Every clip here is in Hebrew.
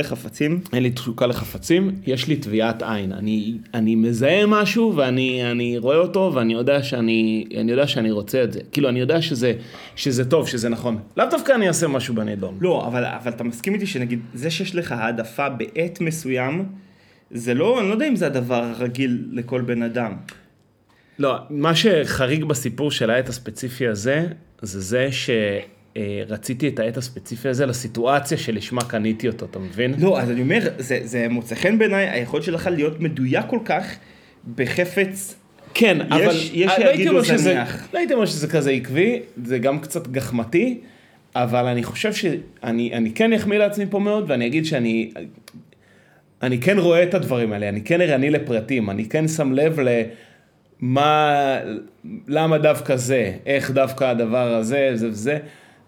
לחפצים? אין לי תשוקה לחפצים, יש לי טביעת עין. אני, אני מזהה משהו ואני אני רואה אותו ואני יודע שאני, אני יודע שאני רוצה את זה. כאילו, אני יודע שזה, שזה טוב, שזה נכון. לאו דווקא אני אעשה משהו בנידון. לא, אבל, אבל אתה מסכים איתי שנגיד, זה שיש לך העדפה בעת מסוים, זה לא, אני לא יודע אם זה הדבר הרגיל לכל בן אדם. לא, מה שחריג בסיפור של העט הספציפי הזה, זה זה שרציתי את העט הספציפי הזה לסיטואציה שלשמה קניתי אותו, אתה מבין? לא, אז אני אומר, זה, זה מוצא חן בעיניי, היכולת שלך להיות מדויק כל כך בחפץ. כן, יש- אבל יש לא הייתי אומר שזה-. לא הייתי אומר שזה כזה עקבי, זה גם קצת גחמתי, אבל אני חושב שאני אני כן אחמיא לעצמי פה מאוד, ואני אגיד שאני אני כן רואה את הדברים האלה, אני כן ערני לפרטים, אני כן שם לב למה, למה דווקא זה, איך דווקא הדבר הזה, זה וזה.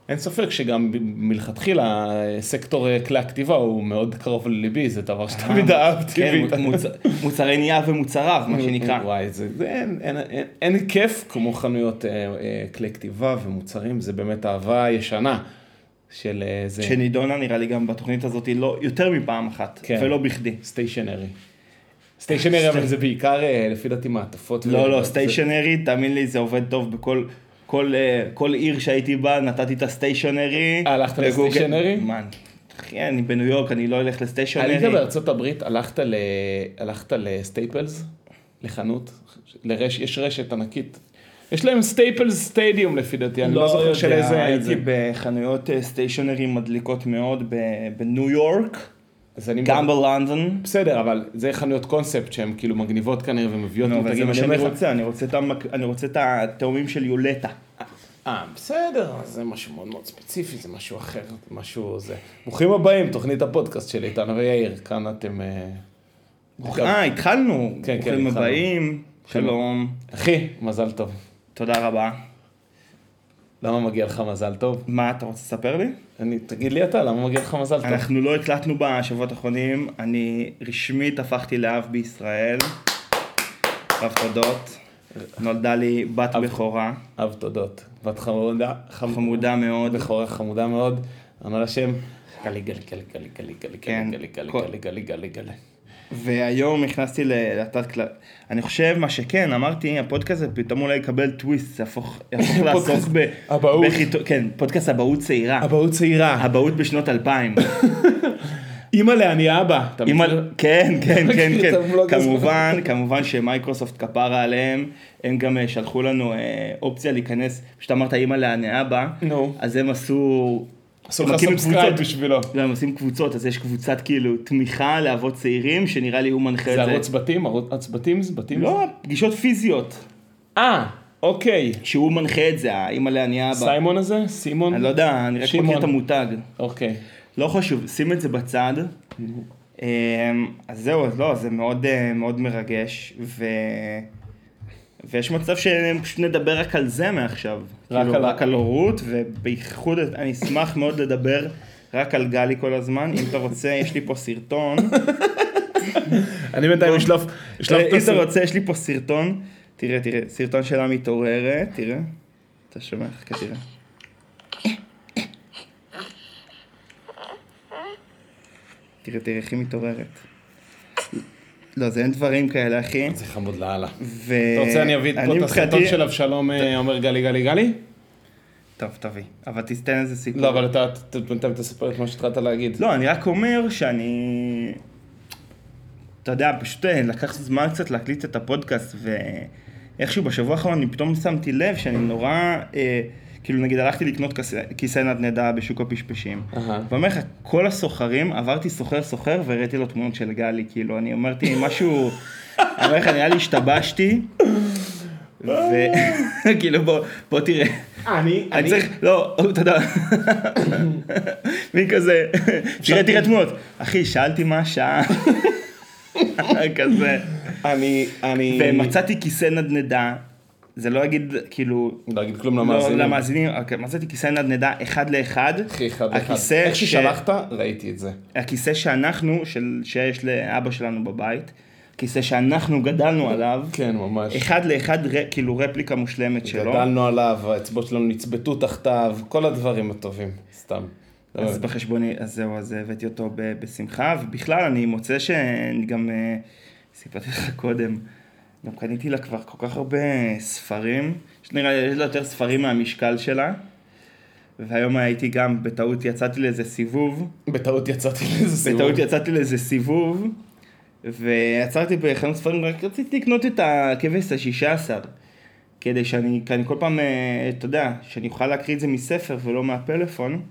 אין ספק שגם מלכתחילה סקטור אה, כלי הכתיבה הוא מאוד קרוב לליבי, זה דבר שתמיד אהבתי. כן, ואתה- מוצ, מוצרי נייר ומוצריו, מה שנקרא. וואי, זה, זה אין, כיף כמו חנויות אה, אה, כלי כתיבה ומוצרים, זה באמת אהבה ישנה של אה, זה שנידונה נראה לי גם בתוכנית הזאת לא יותר מפעם אחת, כן. ולא בכדי. סטיישנרי. stationery, אבל זה בעיקר אה, לפי דעתי מעטפות. לא, לא, stationery, תאמין לי, זה עובד טוב בכל... כל, אה, כל עיר שהייתי בה, נתתי את ה stationery. אה, הלכת בגוגל. ל stationery? מה, אחי, אני בניו יורק, אני לא אלך ל stationery. עלית בארצות הברית, הלכת, ל... הלכת לסטייפלס, לחנות, לרש... יש רשת ענקית. יש להם סטייפלס stadium לפי דעתי, אני לא זוכר של איזה... הייתי. בחנויות אה, stationery מדליקות מאוד בניו יורק, גם בלונדון. בסדר, אבל זה חנויות קונספט שהן כאילו מגניבות כנראה ומביאות מותגים. אני רוצה, אני רוצה את התאומים של יולטה. אה, בסדר, זה משהו מאוד מאוד ספציפי, זה משהו אחר, משהו זה. ברוכים הבאים, תוכנית הפודקאסט של איתן ויאיר, כאן אתם... אה, ברוכים- אה, התחלנו. כן, ברוכים התחלנו. הבאים, שלום, אחי, מזל טוב. תודה רבה. למה מגיע לך מזל טוב? מה, אתה רוצה לספר לי? אני, תגיד לי אתה, למה מגיע לך מזל טוב? אנחנו לא הקלטנו בשבועות האחרונים, אני רשמית הפכתי לאב בישראל. רב תודות. נולדה לי בת בכורה, אב תודות. בת חמודה, חמ- חמודה מאוד. בכורה חמודה מאוד, אמר השם, גלי גלי גלי גלי גלי גלי כן. גלי גלי כל- גלי גלי גלי גלי. והיום נכנסתי לתת כלל... אני חושב, מה שכן, אמרתי, הפודקאסט הזה פתאום אולי יקבל טוויסט, יהפוך לעסוק ב... אבהות. כן, פודקאסט אבהות צעירה. אבהות צעירה. אבהות בשנות 2000. אימא'לה אני אבא. כן, כן, כן, כן. כמובן, כמובן שמייקרוסופט כפרה עליהם, הם גם אה, שלחו לנו אה, אופציה להיכנס, פשוט אמרת אימא'לה אני אבא. אז הם עשו... עשו לך subscribe. בשבילו. לא, הם עושים קבוצות, אז יש קבוצת כאילו תמיכה לאבות צעירים, שנראה לי הוא מנחה זה את זה. ערוץ בתים? ערוץ בתים? זה בתים? לא, פגישות פיזיות, אה, אוקיי. שהוא מנחה את זה, האימא לעני אבא. סיימון הזה? סימון? אני לא יודע, אני רק. מכיר את המותג. אוקיי. לא חשוב, שים את זה בצד. אמ, אז זהו, אז לא, זה מאוד, אה, מאוד מרגש, ו... ויש מצב שפשוט נדבר רק על זה מעכשיו. רק כאילו, על רק על הורות, ובייחוד אני אשמח מאוד לדבר רק על גלי כל הזמן. אם אתה רוצה, יש לי פה סרטון. אני בינתיים. אשלוף את אם אתה. רוצה, יש לי פה סרטון. תראה, תראה, סרטון שלה מתעוררת, תראה. אתה שומע? חכה, תראה. תראה, תראה איך היא מתעוררת. לא, זה אין דברים כאלה, אחי. זה חמוד לאללה. ו... אתה רוצה אני אביא פה את הסרטון של אבשלום אה, אומר גלי גלי גלי? טוב, תביא. אבל תסתן איזה סיפור. לא, אבל אתה ת- בינתיים תספר את מה שהתחלת להגיד. לא, אני רק אומר שאני... אתה יודע, פשוט אה, לקח זמן קצת להקליט את הפודקאסט, ואיכשהו בשבוע האחרון אני פתאום שמתי לב שאני נורא... אה, כאילו נגיד הלכתי לקנות כיסא- כיסא נדנדה בשוק הפשפשים. אהה. ואומר לך, כל הסוחרים, עברתי סוחר סוחר והראיתי לו תמונות של גלי, כאילו, אני אמרתי משהו, אומר לך, נראה לי השתבשתי, וכאילו בוא, בוא תראה. אני, אני צריך, לא, תודה. מי כזה, תראה, תראה תמונות. אחי, שאלתי מה השעה. כזה. אני, אני... ומצאתי כיסא נדנדה, זה לא אגיד, כאילו, לא אגיד כלום לא למאזינים. למאזינים, אוקיי, מצאתי כיסא נדנדה אחד לאחד. אחי, אחד לאחד. איך ששלחת, ראיתי את זה. הכיסא שאנחנו, של, שיש לאבא שלנו בבית, כיסא שאנחנו גדלנו עליו, כן, ממש. אחד לאחד, ר, כאילו רפליקה מושלמת שלו. גדלנו עליו, האצבעות שלנו נצבטו תחתיו, כל הדברים הטובים, סתם. אז. בחשבוני, אז זהו, אז הבאתי אותו בשמחה, ובכלל אני מוצא שאני גם, אה, סיפרתי לך קודם, גם קניתי לה כבר כל כך הרבה ספרים, יש נראה לי, יש לה יותר ספרים מהמשקל שלה, והיום הייתי גם, בטעות יצאתי לאיזה סיבוב, בטעות יצאתי לאיזה סיבוב. בטעות יצאתי לאיזה סיבוב, ועצרתי בחנות ספרים, רק רציתי לקנות את הכבש השישה עשר, כדי שאני, כי אני כל פעם, אה, אתה יודע, שאני אוכל להקריא את זה מספר ולא מהפלאפון.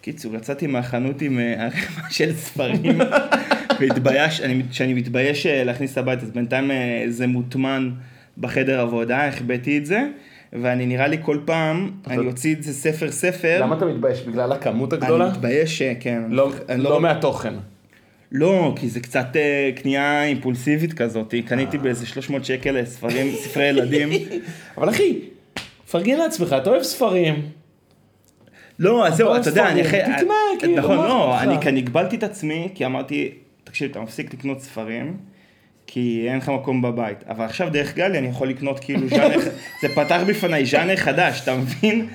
קיצור, יצאתי מהחנות עם אה, ערימה של ספרים, והתבייש, אני, שאני מתבייש אה, להכניס הביתה, אז בינתיים אה, זה מוטמן בחדר עבודה, החבאתי את זה, ואני נראה לי כל פעם, אני אוציא את זה ספר ספר. למה אתה מתבייש? בגלל הכמות אני הגדולה? מתבייש, אה, כן. לא, אני לא מהתוכן. לא, כי זה קצת אה, קנייה אימפולסיבית כזאת, קניתי באיזה 300 שקל ספרים, ספרי ילדים. אבל אחי, פרגן לעצמך, אתה אוהב ספרים. לא, אז זהו, אתה יודע, אני אחרי... תקנה, כאילו, נכון, לא? אני כאן הגבלתי את עצמי, כי אמרתי, תקשיב, אתה מפסיק לקנות ספרים, כי אין לך מקום בבית. אבל עכשיו דרך גלי אני יכול לקנות כאילו ז'אנר, זה פתח בפניי ז'אנר חדש, אתה מבין?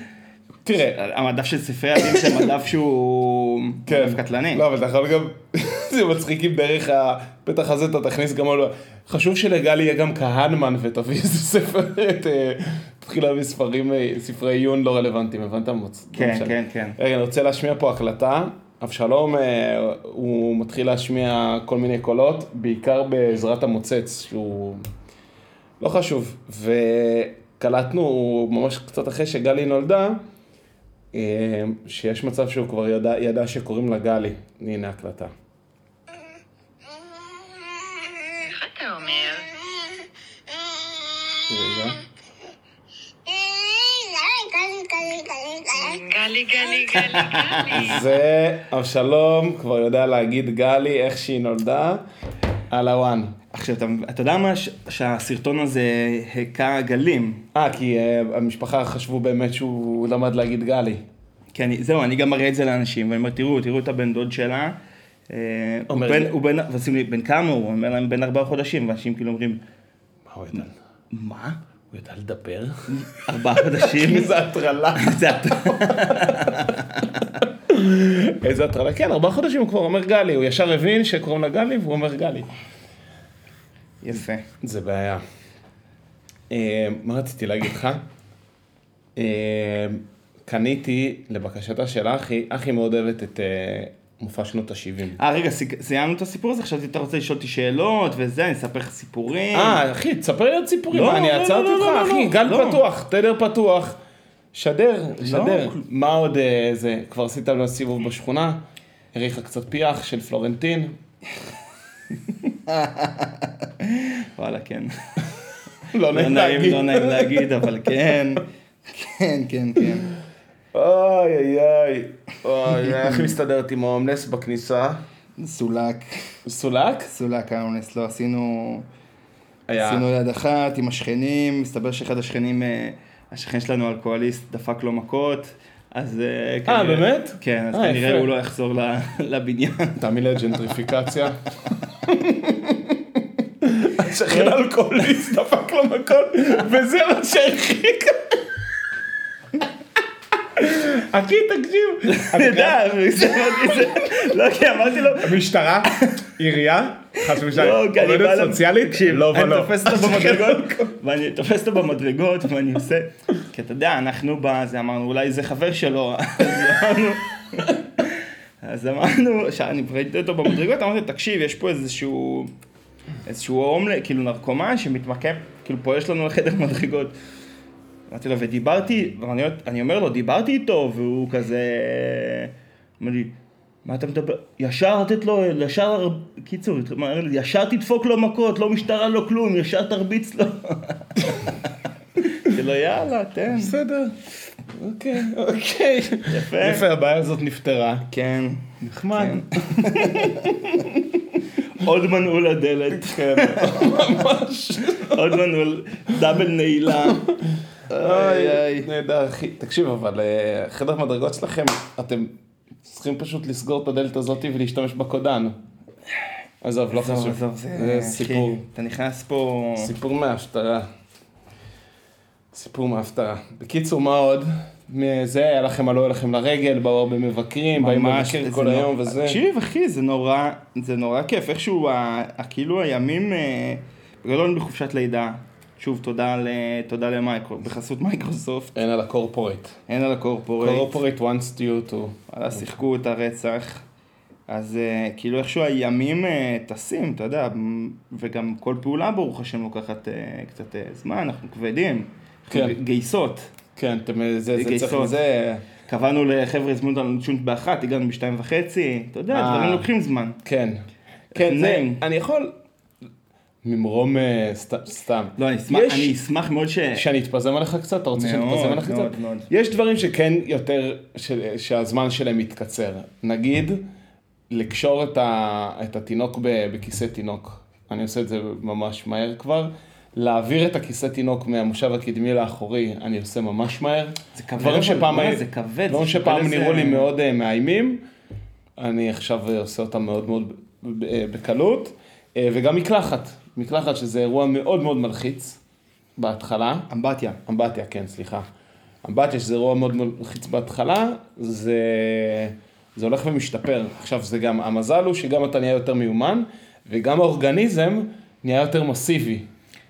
תראה, המדף של ספרי ילדים זה מדף שהוא... מדף קטלני. לא, אבל אתה יכול גם, זה מצחיק אם דרך הפתח הזה אתה תכניס גם עוד... חשוב שלגלי יהיה גם כהנמן ותביא איזה ספר, אה, תתחיל להביא ספרים, אה, ספרי עיון לא רלוונטיים, הבנת? כן. כן, כן. רגע, אני רוצה להשמיע פה הקלטה. אבשלום, אה, הוא מתחיל להשמיע כל מיני קולות, בעיקר בעזרת המוצץ, שהוא לא חשוב. וקלטנו ממש קצת אחרי שגלי נולדה, אה, שיש מצב שהוא כבר ידע, ידע שקוראים לה גלי. הנה הקלטה. רגע. גלי, גלי, גלי, גלי. זה אבשלום כבר יודע להגיד גלי איך שהיא נולדה על הוואן. עכשיו, אתה, אתה יודע מה? ש- שהסרטון הזה היכה גלים. אה, כי אה, המשפחה חשבו באמת שהוא למד להגיד גלי. כי אני, זהו, אני גם מראה את זה לאנשים, ואני אומר, תראו, תראו את הבן דוד שלה. אה, הוא אומר בן, הוא בן, ועושים לי, בן כמה הוא? הוא אומר להם, בן ארבעה חודשים, ואנשים כאילו אומרים, מה הוא ידע? מה? הוא ידע לדבר? ארבעה חודשים? איזה הטרלה. איזה הטרלה. כן, ארבעה חודשים הוא כבר אומר גלי, הוא ישר הבין שקוראים לה גלי והוא אומר גלי. יפה. זה בעיה. אה, מה רציתי להגיד לך? אה, קניתי, לבקשתה של אחי, אחי מאוד אוהבת את אה, מופע שנות ה-70. אה, רגע, סי- סיימנו את הסיפור הזה? חשבתי שאתה רוצה לשאול אותי שאלות וזה, אני אספר לך סיפורים. אה, אחי, תספר לי עוד סיפורים, לא, מה, אני לא, עצרתי לא, אותך, לא, אחי, לא, גל לא. פתוח, תדר פתוח, שדר, שדר. מה עוד אה, זה, כבר עשית לו סיבוב בשכונה, הריחה קצת פיח של פלורנטין, וואלה, כן. לא לא נעים, להגיד. לא נעים להגיד, אבל כן. כן, כן, כן. אוי אוי אוי, אוי, איך מסתדרת עם ההומלס בכניסה? סולק. סולק? סולק האונס, לא עשינו... היה, עשינו יד אחת עם השכנים, מסתבר שאחד השכנים, אה, השכן שלנו אלכוהוליסט דפק לו מכות, אז אה, כנראה... באמת? כן, אז אה, כנראה. הוא לא יחזור לבניין. תאמין לי ג'נטריפיקציה. השכן אלכוהוליסט דפק לו מכות, וזה מה שהרחיק. אחי, תקשיב. אני יודע, לא, כי אמרתי לו, משטרה, עירייה, חס ושלום, לא, אני. עובדת סוציאלית, לא אני ולא. תופס אותו במדרגות, ואני תופס אותו במדרגות, ואני עושה, כי אתה יודע, אנחנו בזה אמרנו, אולי זה חבר שלו, אז אמרנו, אז אמרנו, שאני ראיתי אותו במדרגות, אמרתי, תקשיב, יש פה איזשהו, איזשהו הומלה, כאילו נרקומן שמתמקם, כאילו פה יש לנו לחדר מדרגות. אמרתי לו, ודיברתי, ואני אני אומר לו, דיברתי איתו, והוא כזה, אומר לי, מה אתה מדבר? ישר לתת לו, ישר, קיצור, ישר תדפוק לו מכות, לא משטרה, לא כלום, ישר תרביץ לו. אמרתי לו, יאללה, תן. בסדר, אוקיי, אוקיי. יפה. יפה, הבעיה הזאת נפתרה. כן. נחמד. עוד מנעול לדלת. כן, ממש. עוד מנעול, דאבל נעילה. איי איי. נהדר, אחי. תקשיב, אבל אה, חדר מדרגות שלכם, אתם צריכים פשוט לסגור את הדלת הזאת ולהשתמש בקודן. עזוב, לא חשוב. עזוב, זה סיפור. אתה נכנס פה... סיפור מההפטרה. סיפור מההפטרה. בקיצור, מה עוד? מזה, היה לכם עלו לכם לרגל, באו הרבה מבקרים, באים לבקר זה כל היום וזה. תקשיב, אחי, זה נורא, זה נורא כיף. איכשהו, ה- כאילו הימים, אה, בגדול אני בחופשת לידה. שוב, תודה ל- תודה למייקרו, בחסות מייקרוסופט, אין על ה corporate. אין על ה corporate. Corporate wants you to. וואלה, שיחקו את הרצח. אז אה, כאילו איכשהו הימים אה, טסים, אתה יודע, וגם כל פעולה ברוך השם לוקחת אה, קצת אה, זמן, אנחנו כבדים. כן. גייסות. כן, אתם, זה, זה צריך, גייסות. זה, קבענו לחבר'ה, הזמינו אותנו לצ'ונט באחת, הגענו בשתיים וחצי, אתה יודע. דברים לוקחים זמן. כן. כן, זה. אני יכול ממרום אה, סת- סתם. לא, אני אשמח, יש- אני אשמח מאוד ש... שאני אתפזם עליך קצת? אתה רוצה שאני אתפזם עליך מאוד, קצת? מאוד. יש דברים שכן יותר, ש- שהזמן שלהם מתקצר. נגיד, לקשור את, ה, את התינוק בכיסא תינוק. אני עושה את זה ממש מהר כבר. להעביר את הכיסא תינוק מהמושב הקדמי לאחורי, אני עושה ממש מהר. זה כבד, דברים שפעם, מה, היה- זה כבד, דברים שפעם נראו לי מאוד אה, מאיימים, אני עכשיו עושה אותם מאוד מאוד אה, בקלות. וגם מקלחת, מקלחת שזה אירוע מאוד מאוד מלחיץ בהתחלה. אמבטיה. אמבטיה, כן, סליחה. אמבטיה, שזה אירוע מאוד מלחיץ בהתחלה, זה, זה הולך ומשתפר. עכשיו, זה גם, המזל הוא שגם אתה נהיה יותר מיומן, וגם האורגניזם נהיה יותר מסיבי.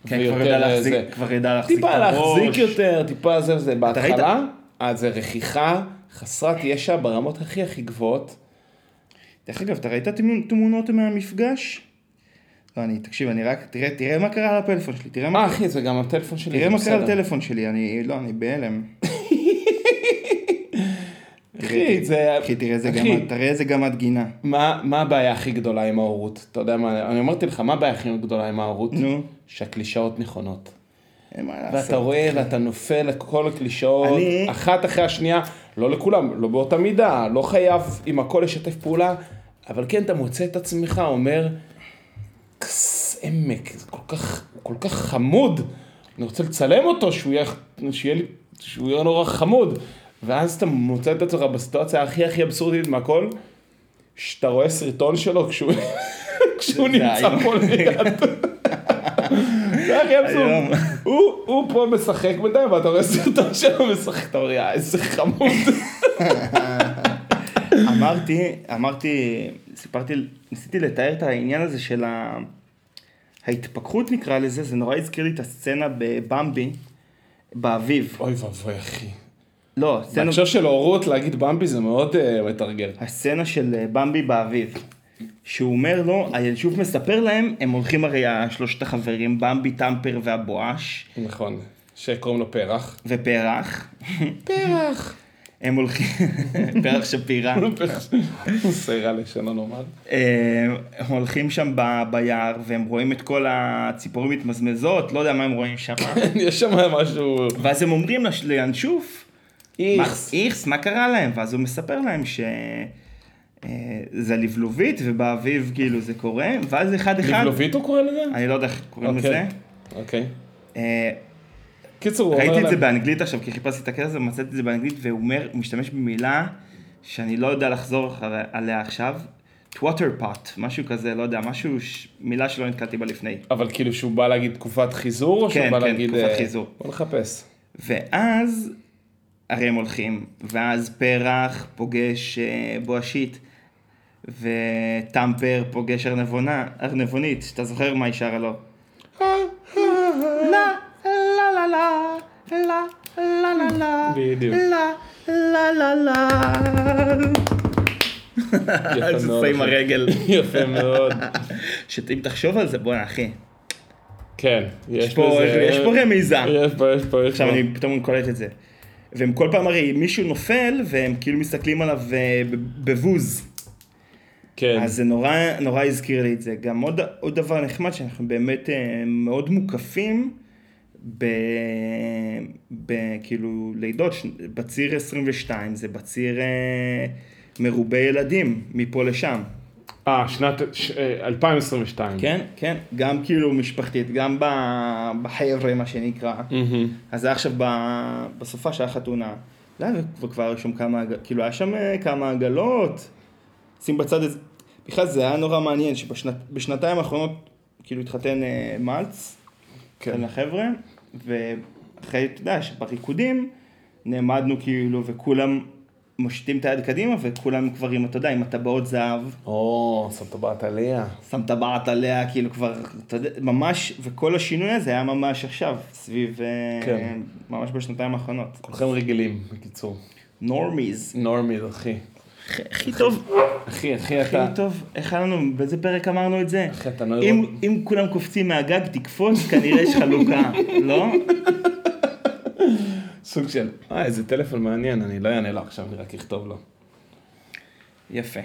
כן, כבר ידע אה, להחזיק, זה. כבר ידע להחזיק את טיפה הראש. להחזיק יותר, טיפה זה וזה. בהתחלה, אז זה רכיחה חסרת ישע ברמות הכי הכי גבוהות. דרך אגב, אתה ראית תמונות מהמפגש? לא, אני, תקשיב, אני רק, תראה, תראה מה קרה על הפלאפון שלי, תראה מה, אה, אחי, זה גם הטלפון שלי. תראה מה קרה על. הטלפון שלי, אני, לא, אני בהלם. אחי, זה... אחי, תראה איזה אחי, גמד, תראה איזה גמד גינה. מה, מה הבעיה הכי גדולה עם ההורות? אתה יודע מה, אני אמרתי לך, מה הבעיה הכי גדולה עם ההורות? נו, שהקלישאות נכונות. אין מה לעשות. ואתה רואה ואתה נופל לכל הקלישאות, אני- אחת אחרי השנייה, לא לכולם, לא באותה מידה, לא חייב עם הכל לשתף פעולה, אבל כן, אתה מוצא את עצמך אומר, עמק, זה כל כך, הוא כל כך חמוד, אני רוצה לצלם אותו, שהוא יהיה, שיהיה לי, שהוא יהיה נורא חמוד, ואז אתה מוצא את עצמך בסיטואציה הכי הכי אבסורדית מהכל, שאתה רואה סרטון שלו כשהוא, כשהוא נמצא. פה ליד. זה הכי אבסורד. הוא, הוא פה משחק בינתיים, ואתה רואה סרטון שלו משחק, אתה אומר, "יא, איזה חמוד. אמרתי, אמרתי, סיפרתי, ניסיתי לתאר את העניין הזה של ה... ההתפכחות נקרא לזה, זה נורא הזכיר לי את הסצנה בבמבי, באביב. אוי ואבוי, אחי. לא, הסצנה, בהקשר של הורות, להגיד במבי זה מאוד אה, מתרגל. הסצנה של אה, במבי באביב. שהוא אומר לו, היישוב מספר להם, הם הולכים הרי שלושת החברים, במבי, טמפר והבואש, נכון. שקוראים לו פרח. ופרח. פרח. הם הולכים, פרח שפירא. סיירה לשנה נאמר. אה, הם הולכים שם ביער, והם רואים את כל הציפורים מתמזמזות, לא יודע מה הם רואים שם. יש שם משהו... ואז הם אומרים לינשוף, איכס. איכס, מה קרה להם? ואז הוא מספר להם ש... אה, זה לבלובית, ובאביב כאילו זה קורה, ואז אחד אחד, לבלובית הוא קורא לזה? אני לא יודע איך קוראים אוקיי. לזה. אוקיי. אה, קיצור, הוא אומר ראיתי את זה באנגלית עכשיו, כי חיפשתי את הקטע הזה ומצאתי את זה באנגלית, והוא אומר, הוא משתמש במילה שאני לא יודע לחזור עליה עכשיו, water pot, משהו כזה, לא יודע, משהו, ש- מילה שלא נתקלתי בה לפני. אבל כאילו שהוא בא להגיד תקופת חיזור, או שהוא כן, בא כן, להגיד... תקופת אה, חיזור. בוא נחפש. ואז, הרי הם הולכים, ואז פרח פוגש אה, בואשית, וטמפר פוגש ארנבונה, ארנבונית, אתה זוכר מה היא שרה לו? לה, לה, לה, לה, לה, לה, לה, לה, בדיוק. לה, לה, לה, לה. יפה איזה מאוד, עושה עם אחי. הרגל. יפה מאוד. שאם תחשוב על זה, בואנה אחי, כן, יש פה- יש פה רמיזה. יש פה, יש פה, יש עכשיו פה. אני פתאום קולט את זה. והם כל פעם הרי מישהו נופל והם כאילו מסתכלים עליו אה, בבוז. כן. אז זה נורא, נורא הזכיר לי את זה. גם עוד, עוד דבר נחמד שאנחנו באמת אה, מאוד מוקפים ב... ב... כאילו לידות, בציר 22 זה בציר אה, מרובה ילדים מפה לשם. אה, שנת ש- אה, 2022. כן, כן, גם כאילו משפחתית, גם ב- בחבר'ה מה שנקרא. מהמם. אז זה עכשיו ב- בסופה שהיה חתונה. לא, וכבר היו שם כמה, כאילו היה שם אה, כמה עגלות. שים בצד איזה, בכלל זה היה נורא מעניין שבשנתיים האחרונות כאילו התחתן אה, מלץ. כן, לחבר'ה, ואחרי, אתה יודע, שבריקודים, נעמדנו כאילו, וכולם מושיטים את היד קדימה, וכולם כבר עם, אתה יודע, עם הטבעות זהב. או, שם טבעת עליה. שם טבעת עליה, כאילו כבר, אתה יודע, ממש, וכל השינוי הזה היה ממש עכשיו, סביב, אה, כן. ממש בשנתיים האחרונות. כולכם רגילים, בקיצור. normies. normies, אחי. הכי טוב, אחי, אחי, אתה... הכי טוב, איך היה לנו, באיזה פרק אמרנו את זה? אחי, אתה neuro- אם, אם כולם קופצים מהגג, תקפוץ, כנראה יש חלוקה, לא? סוג של, אה, איזה טלפון מעניין, אני לא אענה לו עכשיו, אני רק אכתוב לו. יפה.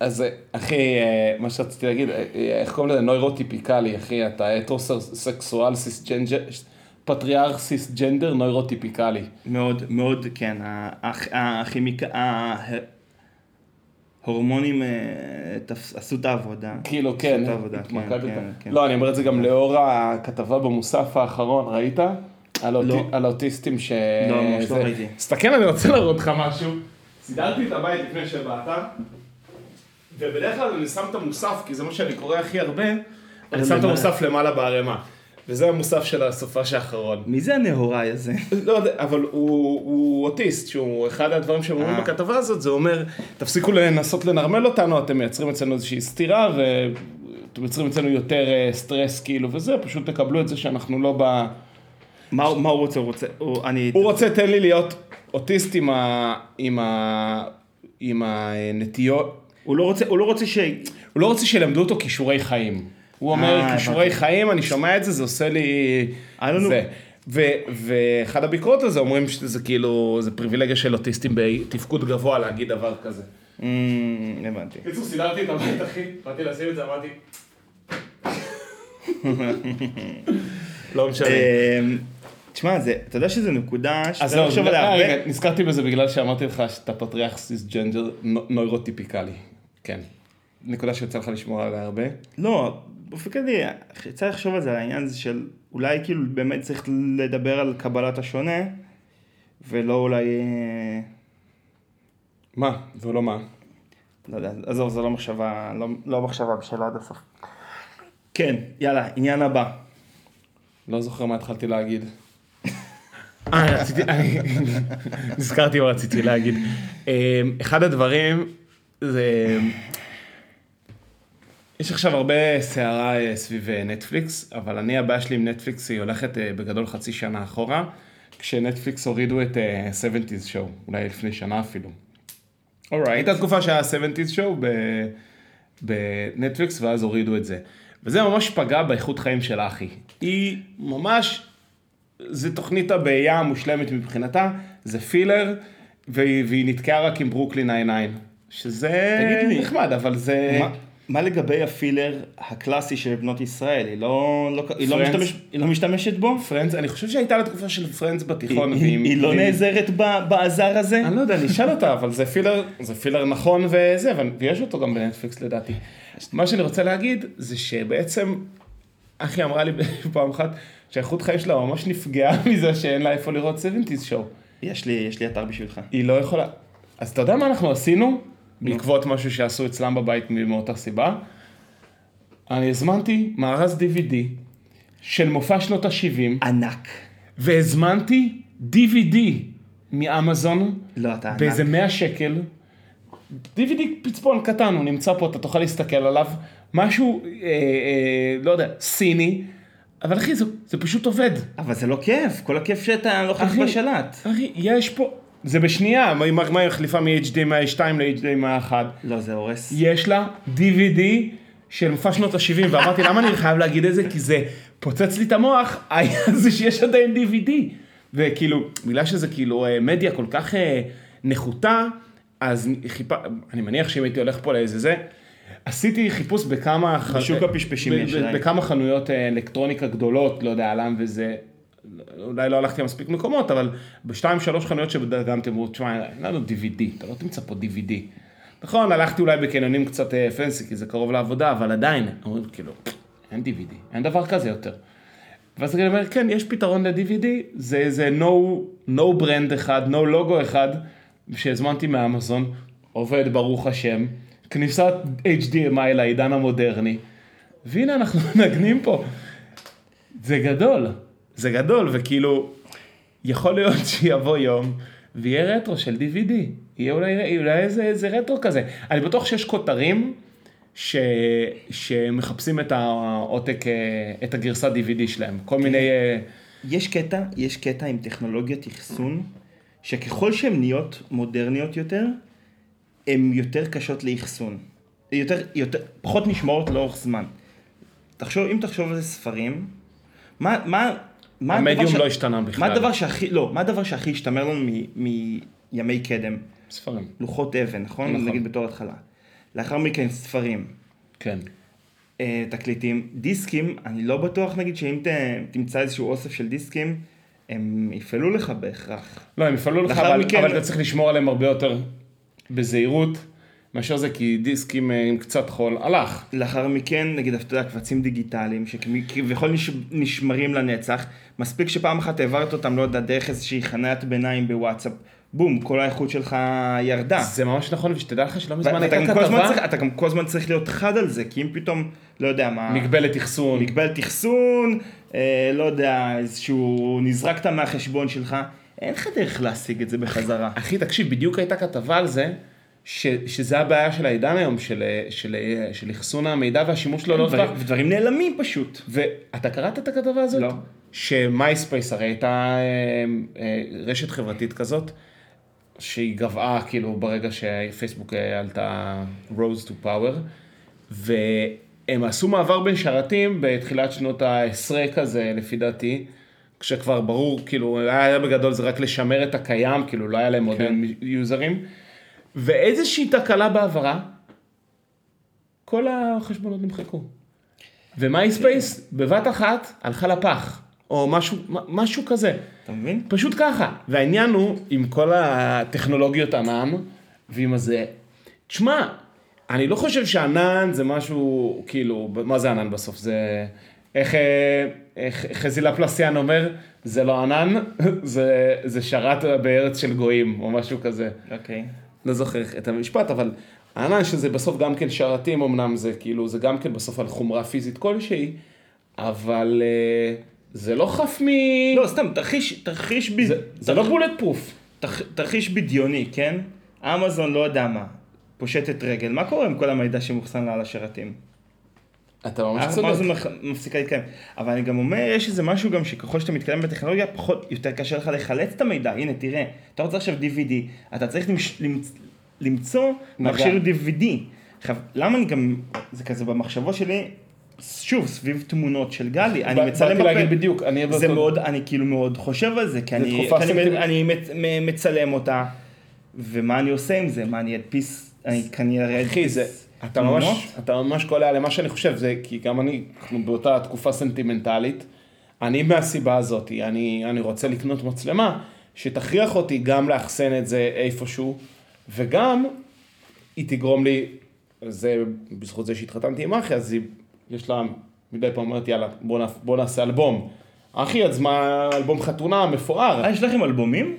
אז אה, אחי, אה, מה שרציתי להגיד, אה, אה, איך קוראים לזה? neurotypical, אחי, אתה הטרוסקסואל סיסג'נג'ר, פטריארך סיסג'נדר נוירוטיפיקלי. מאוד, מאוד, כן, הכימיקה, ההורמונים אה, עשו את העבודה. כאילו, עשו כן, את העבודה, כן. כן, כן. לא, אני אומר את זה גם לאור הכתבה במוסף האחרון, ראית? על לא. על האוטיסטים ש... לא, ממש לא ראיתי. תסתכל, אני רוצה להראות לך משהו. סידרתי את הבית לפני שבאת, ובדרך כלל אני שם את המוסף, כי זה מה שאני קורא הכי הרבה, אני שם את. המוסף למעלה בערימה. וזה המוסף של הסופש האחרון. מי זה הנהוראי הזה? לא יודע, אבל הוא, הוא אוטיסט, שהוא אחד הדברים שהם אומרים אה. בכתבה הזאת, זה אומר, תפסיקו לנסות לנרמל אותנו, אתם מייצרים אצלנו איזושהי סתירה, ואתם מייצרים אצלנו יותר אה, סטרס כאילו וזה, פשוט תקבלו את זה שאנחנו לא ב... מה מה הוא רוצה? הוא רוצה, הוא- אני... הוא רוצה, תן לי להיות אוטיסט עם ה... עם ה... עם הנטיות, הוא לא רוצה, הוא לא רוצה ש... הוא לא רוצה שילמדו אותו כישורי חיים. הוא אומר, אה, כישורי. חיים, אני שומע את זה, זה עושה לי... זה. ו- ואחד הביקורות הזה אומרים שזה כאילו, זה פריבילגיה של אוטיסטים בתפקוד גבוה להגיד דבר כזה. אמ, הבנתי. בקיצור, סידרתי את הבית, אחי, באתי לשים את זה, אמרתי... לא משנה. אמ, תשמע, זה- אתה יודע שזו נקודה אז שאתה זהו, לחשוב עליה אה, הרבה. נזכרתי בזה בגלל שאמרתי לך שאתה פטריארך סיסג'נדר נוירוטיפיקלי. כן. נקודה שיוצא לך לשמור עליה הרבה. לא, באופן כללי, צריך לחשוב על זה, על העניין הזה של אולי כאילו באמת צריך לדבר על קבלת השונה, ולא אולי... אה, מה? ולא מה? לא יודע, עזוב, זו לא מחשבה, לא, לא מחשבה בשלה עד הסוף. כן, יאללה, עניין הבא. לא זוכר מה התחלתי להגיד. אה, רציתי, אני- נזכרתי מה רציתי להגיד. אה, אחד הדברים זה... יש עכשיו הרבה סערה אה, סביב אה, נטפליקס, אבל אני הבעיה שלי עם נטפליקס היא הולכת אה, בגדול חצי שנה אחורה, כשנטפליקס הורידו את אה, 70's show, אולי לפני שנה אפילו. הייתה תקופה שהיה 70's show בנטפליקס ואז הורידו את זה. וזה ממש פגע באיכות חיים של אחי. היא ממש, זה תוכנית הבעיה המושלמת מבחינתה, זה filler, והיא, והיא נתקעה רק עם ברוקלין 99, שזה תגיד לי, נחמד, אבל זה... מה, מה לגבי ה filler הקלאסי של בנות ישראל? היא לא, לא, היא לא? משתמש, היא לא משתמשת בו? פרנדס, אני חושב שהייתה לה תקופה של פרנדס בתיכון. היא, והיא- היא לא והיא- נעזרת ב- בעזר הזה? אני לא יודע, אני אשאל אותה, אבל זה filler, זה filler נכון וזה, ויש אותו גם בנטפליקס לדעתי. מה שאני רוצה להגיד, זה שבעצם, אחי אמרה לי פעם אחת, שהאיכות חיים שלה ממש נפגעה מזה שאין לה איפה לראות 70's show. יש לי, יש לי אתר בשבילך. היא לא יכולה. אז אתה יודע מה אנחנו עשינו? בעקבות משהו שעשו אצלם בבית מאותה סיבה. אני הזמנתי מארז DVD של מופע שנות ה-70, ענק. והזמנתי DVD מאמזון. לא, אתה ענק. באיזה 100 שקל. DVD פצפון קטן, הוא נמצא פה, אתה תוכל להסתכל עליו. משהו, אה, אה, לא יודע, סיני, אבל אחי, זה, זה פשוט עובד. אבל זה לא כיף, כל הכיף שאתה לא אחי, בשלט. אחי, יש פה, זה בשנייה, מה, היא מחליפה מ-HDMI 2 ל-HDMI 1? לא, זה הורס. יש לה DVD של מופע שנות ה-70, ואמרתי, למה אני חייב להגיד את זה? כי זה פוצץ לי את המוח, היה זה שיש עדיין DVD. וכאילו, בגלל שזה כאילו אה, מדיה כל כך אה, נחותה, אז חיפ... אני מניח שאם הייתי הולך פה לאיזה זה, עשיתי חיפוש בכמה... ח- בשוק הפשפשים ב- יש להם. בכמה חנויות אה, אלקטרוניקה גדולות, לא יודע, עלם וזה. אולי לא הלכתי למספיק מקומות, אבל בשתיים שלוש חנויות שבדגמתי אמרו, תשמע, אין לנו DVD, אתה לא תמצא פה DVD. נכון, הלכתי אולי בקניונים קצת אה, פנסי, כי זה קרוב לעבודה, אבל עדיין, אומרים כאילו, אין DVD, אין דבר כזה יותר. ואז אני אומר, כן, יש פתרון ל-DVD, זה איזה no, no brand אחד, no logo אחד, שהזמנתי מאמזון, עובד ברוך השם, כניסת HDMI לעידן המודרני, והנה אנחנו מנגנים פה. זה גדול, זה גדול, וכאילו, יכול להיות שיבוא יום ויהיה רטרו של DVD. יהיה אולי, אולי איזה, איזה רטרו כזה. אני בטוח שיש כותרים ש, שמחפשים את העותק, אה, את הגרסת DVD שלהם. כל מיני... אה, יש קטע, יש קטע עם טכנולוגיית אחסון, שככל שהן נהיות מודרניות יותר, הן יותר קשות לאחסון. יותר, יותר, פחות נשמעות לאורך זמן. תחשוב, אם תחשוב על זה ספרים, מה, מה, מה המדיום ש- לא השתנה מה בכלל. הדבר שהכי, לא, מה הדבר שהכי השתמר לנו מ- מימי קדם? ספרים. לוחות אבן, נכון? נכון. נגיד בתור התחלה. לאחר מכן ספרים, כן. אה, תקליטים, דיסקים, אני לא בטוח נגיד שאם ת, תמצא איזשהו אוסף של דיסקים, הם יפעלו לך בהכרח. לא, הם יפעלו לך, אבל, מכן- אבל אתה צריך לשמור עליהם הרבה יותר בזהירות מאשר זה, כי דיסקים אה, עם קצת חול, הלך. לאחר מכן, נגיד, אתה יודע, קבצים דיגיטליים, שכביכול נש... נשמרים לנצח, מספיק שפעם אחת העברת אותם, לא יודע, דרך איזושהי חניית ביניים בוואטסאפ, בום, כל האיכות שלך ירדה. זה ממש נכון, ושתדע לך שלא מזמן הייתה כתבה, צריך, אתה גם כל הזמן צריך להיות חד על זה, כי אם פתאום, לא יודע מה, מגבלת אחסון, מגבלת אחסון, אה, לא יודע, איזשהו, נזרקת מהחשבון שלך, אין לך דרך להשיג את זה בחזרה. אחי, תקשיב, בדיוק הייתה כתבה על זה, ש, שזה הבעיה של העידן היום, של, של, של אחסון המידע והשימוש לא דברים, לאורך דברים נעלמים פשוט. ואתה קראת את הכתבה הזאת? לא. שמייספייס הרי הייתה אה, אה, רשת חברתית כזאת, שהיא גבעה כאילו ברגע שפייסבוק אה, עלתה rose to power, והם עשו מעבר בין שרתים בתחילת שנות העשרה כזה, לפי דעתי, כשכבר ברור, כאילו, היה בגדול זה רק לשמר את הקיים, כאילו לא היה להם עוד כן. יוזרים, ואיזושהי תקלה בהעברה, כל החשבונות נמחקו. ומייספייס בבת אחת הלכה לפח, או משהו, משהו כזה. אתה מבין? פשוט ככה. והעניין הוא, עם כל הטכנולוגיות ענן, ועם הזה, תשמע, אני לא חושב שענן זה משהו, כאילו, מה זה ענן בסוף? זה, איך, איך חזי לפלסיאן אומר, זה לא ענן, זה, זה שרת בארץ של גויים, או משהו כזה. אוקיי. לא זוכר את המשפט, אבל הענן שזה בסוף גם כן שרתים, אמנם זה כאילו, זה גם כן בסוף על חומרה פיזית כלשהי, אבל אה, זה לא חף מ... לא, סתם, תרחיש, תרחיש, ב... זה, זה לא בולט פרוף. תח... תרחיש בדיוני, כן? אמזון לא יודע מה, פושטת רגל, מה קורה עם כל המידע שמאוחסן לה על השרתים? אתה ממש אמזון צודק. מח- מפסיקה להתקיים. אבל אני גם אומר, יש איזה משהו גם שככל שאתה מתקדם בטכנולוגיה, פחות, יותר קשה לך לחלץ את המידע. הנה, תראה, אתה רוצה עכשיו DVD, אתה צריך למש... למצ... למצוא. מכשיר DVD. עכשיו, למה אני גם, זה כזה במחשבות שלי, שוב, סביב תמונות של גלי, אני מצלם להגיד בדיוק, אני זה באותו- מאוד, אני כאילו מאוד חושב על זה, כי אני, כי אני, אני מצ- מצלם אותה, ומה אני עושה עם זה? מה, אני אדפיס, אני כנראה זה, אדפיס אתה? ממש, אתה ממש קולע למה שאני חושב, זה כי גם אני, אנחנו באותה תקופה סנטימנטלית, אני מהסיבה הזאת, אני, אני רוצה לקנות מצלמה שתכריח אותי גם לאחסן את זה איפשהו, וגם היא תגרום לי, זה בזכות זה שהתחתנתי עם אחי, אז היא, יש לה, מדי פעם אומרת יאללה, בוא, נע, בוא נעשה אלבום. אחי יזמה אלבום חתונה מפואר. אה, יש לכם אלבומים?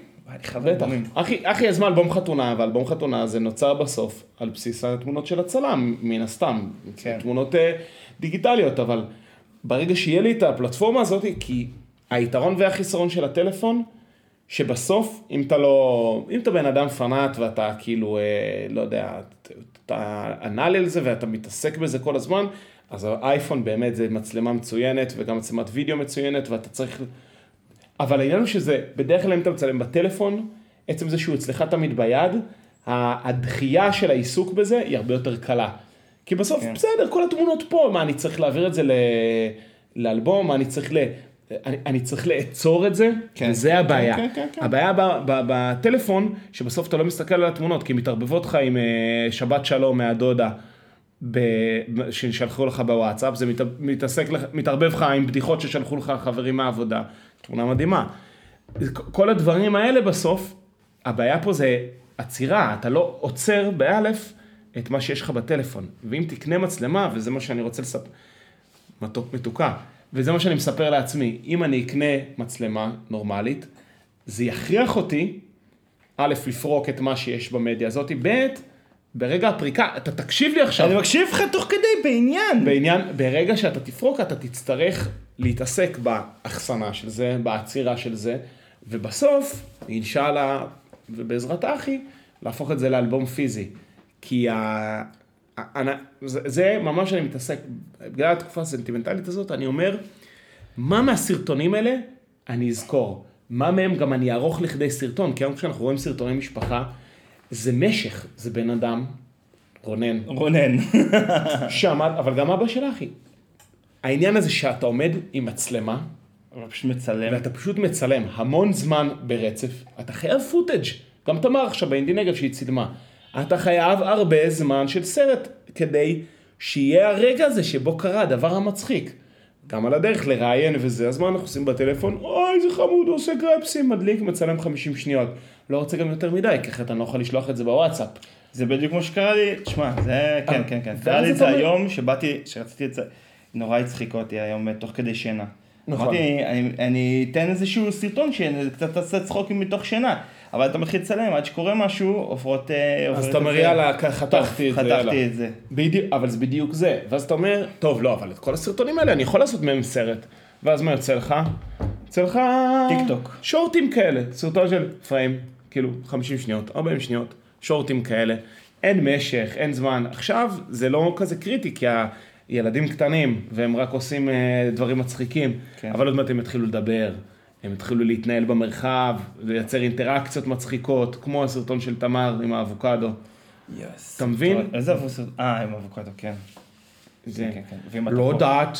בטח. אחי, אחי יזמה אלבום חתונה, ואלבום חתונה זה נוצר בסוף על בסיס התמונות של הצלם, מן הסתם. כן. תמונות אה, דיגיטליות, אבל ברגע שיהיה לי את הפלטפורמה הזאת, כי היתרון והחיסרון של הטלפון, שבסוף, אם אתה לא, אם אתה בן אדם פנאט ואתה כאילו, אה, לא יודע, אתה ענל על זה ואתה מתעסק בזה כל הזמן, אז האייפון באמת זה מצלמה מצוינת וגם מצלמת וידאו מצוינת ואתה צריך אבל העניין הוא שזה, בדרך כלל אם אתה מצלם בטלפון, עצם זה שהוא אצלך תמיד ביד, הדחייה של העיסוק בזה היא הרבה יותר קלה. כי בסוף, כן. בסדר, כל התמונות פה, מה, אני צריך להעביר את זה ל... לאלבום, מה, אני צריך ל... אני, אני צריך לעצור את זה, כן. וזה הבעיה. כן, כן, כן. הבעיה ב, ב, בטלפון, שבסוף אתה לא מסתכל על התמונות, כי מתערבבות לך עם אה, שבת שלום מהדודה, ב... ששלחו לך בוואטסאפ, זה מת... מתעסק, מתערבב לך עם בדיחות ששלחו לך חברים מהעבודה, תמונה מדהימה. כל הדברים האלה בסוף, הבעיה פה זה עצירה, אתה לא עוצר באלף את מה שיש לך בטלפון. ואם תקנה מצלמה, וזה מה שאני רוצה לספר, מתוק מתוקה, וזה מה שאני מספר לעצמי, אם אני אקנה מצלמה נורמלית, זה יכריח אותי, א', לפרוק את מה שיש במדיה הזאת, ב', ברגע הפריקה, אתה תקשיב לי עכשיו. אני מקשיב לך תוך כדי בעניין. בעניין, ברגע שאתה תפרוק, אתה תצטרך להתעסק באחסנה של זה, בעצירה של זה, ובסוף, אינשאללה, ובעזרת אחי, להפוך את זה לאלבום פיזי. כי ה... ה- זה, זה ממש אני מתעסק, בגלל התקופה הסנטימנטלית הזאת, אני אומר, מה מהסרטונים האלה אני אזכור? מה מהם גם אני אערוך לכדי סרטון? כי היום כשאנחנו רואים סרטוני משפחה, זה משך, זה בן אדם, רונן, רונן. שעמד, אבל גם אבא של אחי. העניין הזה שאתה עומד עם מצלמה, פשוט מצלם. ואתה פשוט מצלם המון זמן ברצף, אתה חייב פוטאג', גם תמר עכשיו באינדי נגב שהיא צילמה, אתה חייב הרבה זמן של סרט כדי שיהיה הרגע הזה שבו קרה הדבר המצחיק. גם על הדרך לראיין וזה, אז מה אנחנו עושים בטלפון? אוי, איזה חמוד, הוא עושה גרפסים, מדליק, מצלם 50 שניות. לא רוצה גם יותר מדי, כי אחרת אני לא יכול לשלוח את זה בוואטסאפ. זה בדיוק כמו שקרה לי, תשמע, זה, כן, כן, כן. קרה לי את זה היום, שבאתי, שרציתי את זה, נורא הצחיק אותי היום, אה, תוך כדי שינה. נכון. אמרתי, אני- אני אתן איזשהו סרטון שקצת תעשה צחוקים מתוך שינה, אבל אתה מתחיל לצלם, עד שקורה משהו, עופרות... אה, אז אתה את אומר. יאללה, חתכתי את זה, יאללה. חתכתי את זה. בדיוק, אבל זה בדיוק זה. ואז אתה אומר, טוב, לא, אבל את כל הסרטונים האלה אני יכול לעשות מהם סרט. ואז מה יוצא לך? יוצא לך... טיק טוק. שורטים כאלה, סרטון של פריים, כאילו 50 שניות, 40 שניות, שורטים כאלה. אין משך, אין זמן. עכשיו זה לא כזה קריטי, כי הילדים קטנים, והם רק עושים אה, דברים מצחיקים. כן. אבל עוד מעט הם יתחילו לדבר, הם יתחילו להתנהל במרחב, לייצר אינטראקציות מצחיקות, כמו הסרטון של תמר עם האבוקדו. יס. אתה מבין? איזה אבוקדו? אה, עם אבוקדו, כן. זה כן, כן. ועם לא התפוח- יודעת.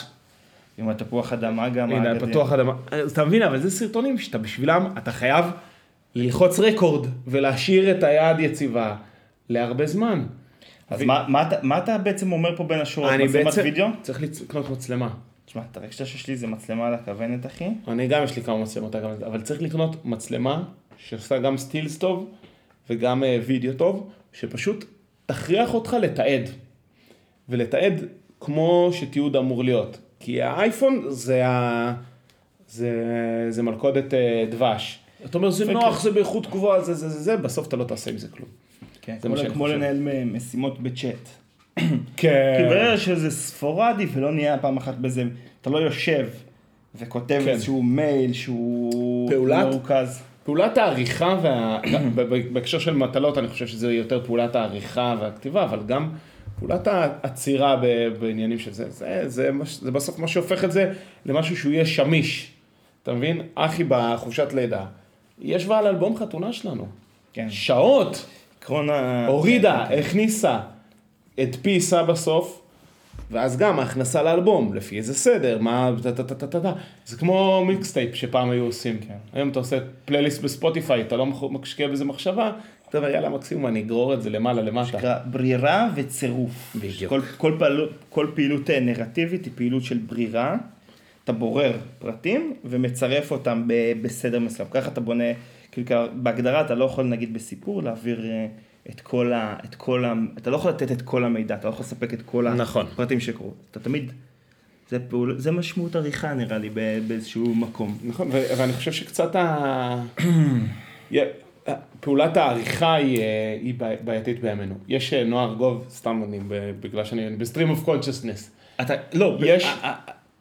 עם התפוח אדמה גם. הנה. פתוח אדמה. אז אתה מבין, אבל זה סרטונים שאתה בשבילם, אתה חייב ללחוץ רקורד ולהשאיר את היד יציבה להרבה זמן. אז ו- מה- מה אתה- מה אתה בעצם אומר פה בין השורות? אני מצלמת בעצם וידאו? צריך לקנות מצלמה. תשמע, את הרגשת שיש לי איזה מצלמה על הכוונת, אחי? אני גם יש לי כמה מצלמות, אגב, אבל צריך לקנות מצלמה שעושה גם סטילס טוב וגם אה, וידאו טוב, שפשוט תכריח אותך לתעד. ולתעד כמו שתיעוד אמור להיות. כי האייפון זה, ה... זה, זה מלכודת אה, דבש. אתה אומר, זה. נוח, זה באיכות גבוהה, זה זה זה זה, בסוף אתה לא תעשה עם זה כלום. כן, זה כמו. לנהל משימות בצ'אט. כן. כי ברגע שזה ספורדי ולא נהיה פעם אחת בזה, אתה לא יושב וכותב כן. איזשהו מייל שהוא פעולת- מרוכז. פעולת העריכה, וה... בהקשר של מטלות, אני חושב שזה יותר פעולת העריכה והכתיבה, אבל גם פעולת העצירה בעניינים של זה, זה, זה, מש- זה בסוף מה שהופך את זה למשהו שהוא יהיה שמיש. אתה מבין? אחי בחופשת לידה, היא ישבה על אלבום חתונה שלנו. כן. שעות, עקרון ה... הורידה, כן, כן. הכניסה, הדפיסה בסוף, ואז גם ההכנסה לאלבום, לפי איזה סדר, מה. זה כמו mixtape שפעם היו עושים. כן. היום אתה עושה פלייליסט בספוטיפיי, אתה לא משקיע בזה מחשבה, אתה אומר יאללה מקסימום אני אגרור את זה למעלה למטה. נקרא ברירה וצירוף. בדיוק. כל, כל, פעלות, כל פעילות אה, נרטיבית היא פעילות של ברירה. אתה בורר פרטים ומצרף אותם ב- בסדר מסוים. ככה אתה בונה, כאילו בהגדרה אתה לא יכול נגיד בסיפור להעביר אה, את כל ה... את כל ה אתה לא יכול לתת את כל המידע, אתה לא יכול לספק את כל נכון. הפרטים שקרו. אתה תמיד... זה, פעול, זה משמעות עריכה נראה לי ב- באיזשהו מקום. נכון, ו- ואני חושב שקצת ה... יה- פעולת העריכה היא, אה, היא בעי- בעייתית בימינו. יש אה, נועה ארגוב, סתם אני, בגלל שאני ב stream of consciousness. אתה, לא, יש-.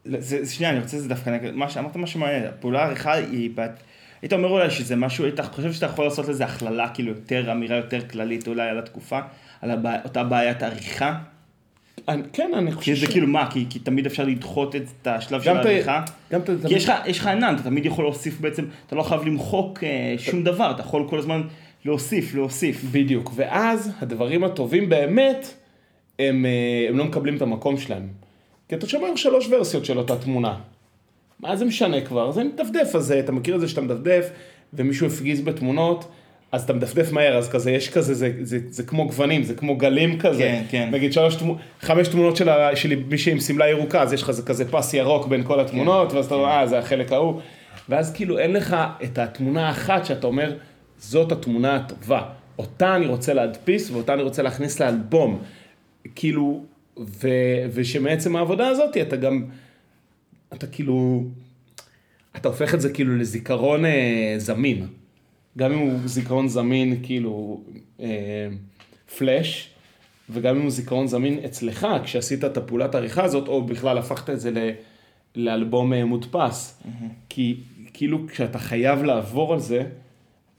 זה, זה, שנייה, אני רוצה זה דווקא, מה שאמרת משהו מעניין, הפעולה העריכה היא, היית אומר אולי שזה משהו, היית חושב שאתה יכול לעשות לזה הכללה, כאילו יותר, אמירה יותר כללית אולי על התקופה, על הבע... אותה בעיית עריכה, אני- כן, אני חושב כי זה כאילו מה, כי, כי תמיד אפשר לדחות את השלב של העריכה, גם את ה- כי יש יש לך ענן, אתה תמיד יכול להוסיף בעצם, אתה לא חייב למחוק אה, שום דבר, אתה יכול כל הזמן להוסיף, להוסיף. בדיוק, ואז הדברים הטובים באמת, הם, אה, הם לא מקבלים את המקום שלהם. כי אתה שומע שלוש ורסיות של אותה תמונה. מה זה משנה כבר? זה מדפדף, אז אה, אתה מכיר את זה שאתה מדפדף, ומישהו הפגיז בתמונות, אז אתה מדפדף מהר, אז כזה, יש כזה, זה, זה, זה כמו גוונים, זה כמו גלים כזה. כן, כן. נגיד שלוש, תמו- חמש תמונות של, ה- של מישהי עם שמלה ירוקה, אז יש לך זה כזה פס ירוק בין כל התמונות, ואז אתה אומר, אה, זה החלק ההוא. ואז כאילו אין לך את התמונה האחת שאתה אומר, זאת התמונה הטובה. אותה אני רוצה להדפיס, ואותה אני רוצה להכניס לאלבום. כאילו, ו, ושמעצם העבודה הזאת אתה גם, אתה כאילו, אתה הופך את זה כאילו לזיכרון אה, זמין. גם אם הוא זיכרון זמין כאילו אה, פלאש, וגם אם הוא זיכרון זמין אצלך, כשעשית את הפעולת העריכה הזאת, או בכלל הפכת את זה ל, לאלבום אה, מודפס. כי, כאילו כשאתה חייב לעבור על זה,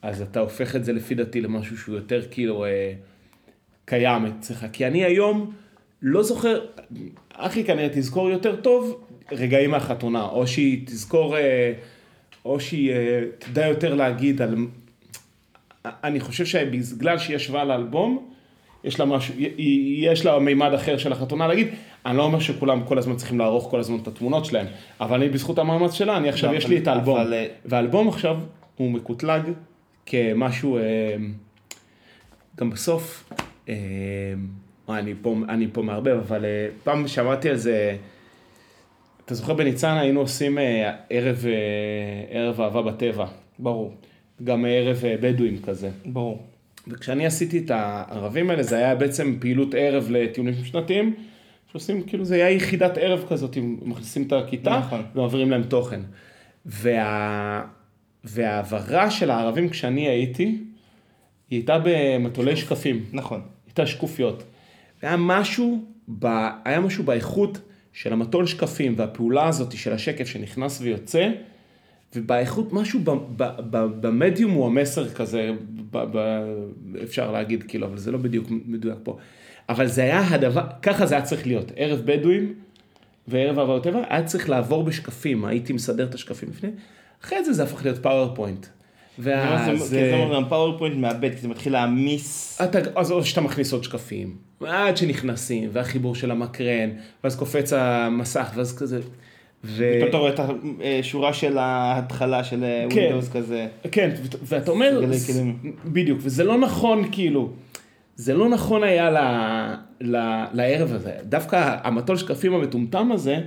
אז אתה הופך את זה לפי דעתי למשהו שהוא יותר כאילו אה, קיים אצלך. כי אני היום לא זוכר, אחי כנראה תזכור יותר טוב רגעים מהחתונה, או שהיא תזכור, אה, או שהיא אה, תדע יותר להגיד על... אני חושב שבגלל שהיא ישבה על האלבום, יש לה משהו, יש לה מימד אחר של החתונה להגיד, אני לא אומר שכולם כל הזמן צריכים לערוך כל הזמן את התמונות שלהם, אבל אני בזכות המאמץ שלה, אני עכשיו, יש לי את האלבום, אבל, אה, והאלבום עכשיו הוא מקוטלג כמשהו, גם בסוף, אני פה, אני פה מערבב, אבל פעם שמעתי על זה, אתה זוכר בניצנה היינו עושים אה, ערב, אה, ערב אהבה בטבע, ברור, גם ערב אה, בדואים כזה. ברור. וכשאני עשיתי את הערבים האלה, זה היה בעצם פעילות ערב לטיולים שנתיים, שעושים, כאילו זה היה יחידת ערב כזאת, אם מכניסים את הכיתה, נכון. ומעבירים להם תוכן. וה... וההעברה של הערבים כשאני הייתי, היא הייתה במטולי שקפים, נכון. הייתה שקופיות. היה משהו, ב... היה משהו באיכות של המטול שקפים והפעולה הזאת של השקף שנכנס ויוצא, ובאיכות משהו במדיום הוא המסר כזה, ב, ב, אפשר להגיד כאילו, אבל זה לא בדיוק מדויק פה. אבל זה היה הדבר, ככה זה היה צריך להיות, ערב בדואים וערב אהבה וטבע, היה צריך לעבור בשקפים, הייתי מסדר את השקפים לפני, אחרי זה זה הפך להיות PowerPoint. ואז... זה אה, גם PowerPoint מאבד, כי זה מתחיל להעמיס. אז או שאתה מכניס עוד שקפים, עד שנכנסים, והחיבור של המקרן, ואז קופץ המסך, ואז כזה. ו... פתאום אתה רואה את השורה של ההתחלה של כן. ווינדוס כזה. כן, ואתה אומר, כלים. בדיוק, וזה לא נכון כאילו, זה לא נכון היה ל, ל, לערב הזה, דווקא המטול שקפים המטומטם הזה,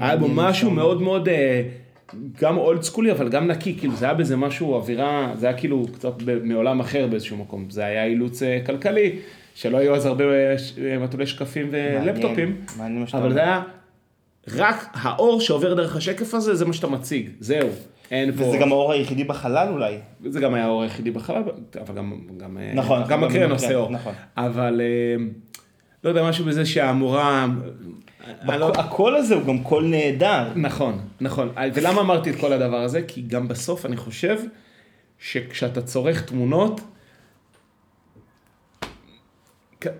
היה בו משהו שם. מאוד מאוד, אה, גם אולד סקולי, אבל גם נקי, כאילו זה היה בזה משהו, אווירה, זה היה כאילו קצת מעולם אחר באיזשהו מקום, זה היה אילוץ אה, כלכלי, שלא היו אז הרבה אה, מטולי שקפים ולפטופים, מעניין, אבל. זה היה רק האור שעובר דרך השקף הזה, זה מה שאתה מציג, זהו. אין פה... וזה גם האור היחידי בחלל אולי. זה גם היה האור היחידי בחלל, אבל גם, גם, אה, נכון, גם מקרן, עושה אור. נכון. אבל לא יודע, משהו בזה שהמורה... לא- הקול הזה הוא גם קול נהדר. נכון, נכון. ולמה אמרתי את כל הדבר הזה? כי גם בסוף אני חושב שכשאתה צורך תמונות,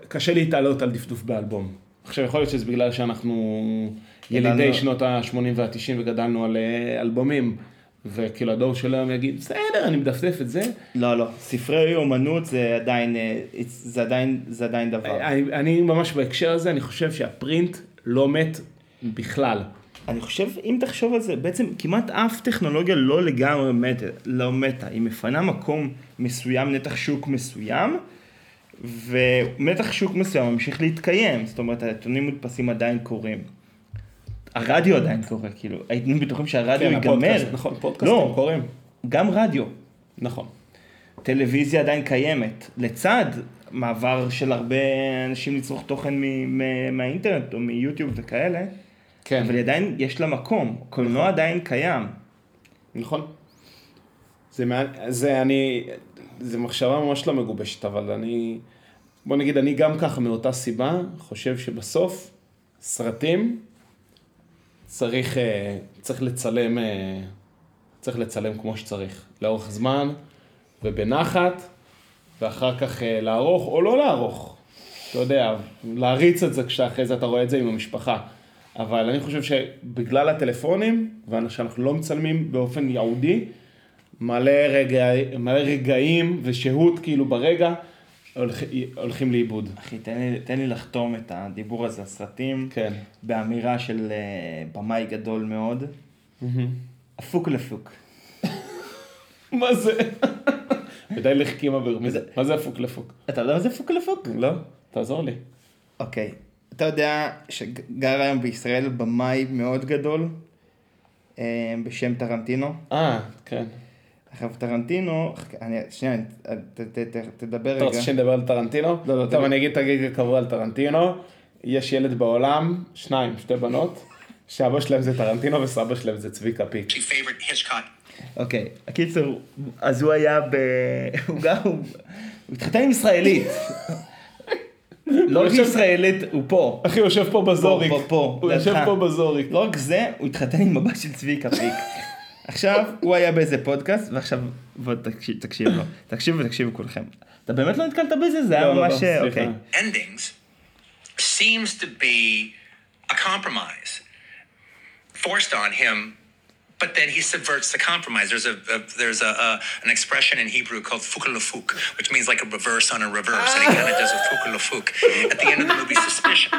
קשה להתעלות על דפדוף באלבום. עכשיו יכול להיות שזה בגלל שאנחנו ילידי שנות ה-80 וה-90 וגדלנו על אה, אלבומים, וכאילו הדור של היום יגיד, בסדר, אני מדפדף את זה. לא, לא. ספרי אומנות זה עדיין, אה, זה עדיין, זה עדיין דבר. אני, אני ממש בהקשר הזה, אני חושב שהפרינט לא מת בכלל. אני חושב, אם תחשוב על זה, בעצם כמעט אף טכנולוגיה לא לגמרי מתה, לא מתה. היא מפנה מקום מסוים, נתח שוק מסוים, ונתח שוק מסוים ממשיך להתקיים. זאת אומרת, העיתונים מודפסים עדיין קורים. הרדיו עדיין קורה, כאילו, היינו בטוחים שהרדיו ייגמר. כן, הפודקאסט, נכון, פודקאסטים לא, קוראים. גם רדיו. נכון. טלוויזיה עדיין קיימת, לצד מעבר של הרבה אנשים לצרוך תוכן מהאינטרנט או מיוטיוב וכאלה, כן. אבל עדיין יש לה מקום, קולנוע עדיין קיים. נכון. זה, מעניין- זה אני, זה מחשבה ממש לא מגובשת, אבל אני, בוא נגיד, אני גם ככה מאותה סיבה, חושב שבסוף סרטים צריך, אה, צריך לצלם, אה, צריך לצלם כמו שצריך, לאורך זמן ובנחת, ואחר כך אה, לערוך או לא לערוך. אתה יודע, להריץ את זה כשאחרי זה אתה רואה את זה עם המשפחה. אבל אני חושב שבגלל הטלפונים, ושאנחנו לא מצלמים באופן ייעודי, מלא, רגע, מלא רגעים ושהות כאילו ברגע הולכ, הולכים לאיבוד. אחי, תן לי, תן לי לחתום את הדיבור הזה, הסרטים, כן. באמירה של אה, במאי גדול מאוד, הפוק לפוק. מה זה? ודי לחכימה ברמיזה. מה זה הפוק לפוק? אתה יודע מה זה פוק לפוק? לא? תעזור לי. אוקיי, אתה יודע שגר היום בישראל במאי מאוד גדול, אה, בשם טרנטינו. אה, כן. עכשיו טרנטינו, אני, שנייה, ת, ת, ת, תדבר אתה רגע. רוצה שנדבר על טרנטינו? לא, לא, טוב. אני אגיד את הגיג הקבוע על טרנטינו. יש ילד בעולם, שניים, שתי בנות, שאבא שלהם זה טרנטינו וסבא שלהם זה צביקה פיק. אוקיי, הקיצור, אז הוא היה ב... הוא גם, הוא התחתן עם ישראלית. לא רק ישראלית, הוא פה. אחי, הוא יושב פה בזוריק. פה, פה, הוא. יושב פה בזוריק. לא רק זה, הוא התחתן עם הבת של צביקה פיק. עכשיו, הוא היה באיזה פודקאסט, ועכשיו, בוא תקשיב, לו. תקשיבו ותקשיבו כולכם. אתה באמת לא נתקלת בזה? זה היה לא, לא, ממש... לא, סליחה. אוקיי. endings seems to be a compromise forced on him but then he subverts the compromise there's a, a there's a, a an expression in hebrew called fukulafuk which means like a reverse on a reverse and he kind of does a fukulafuk at the end of the movie suspicion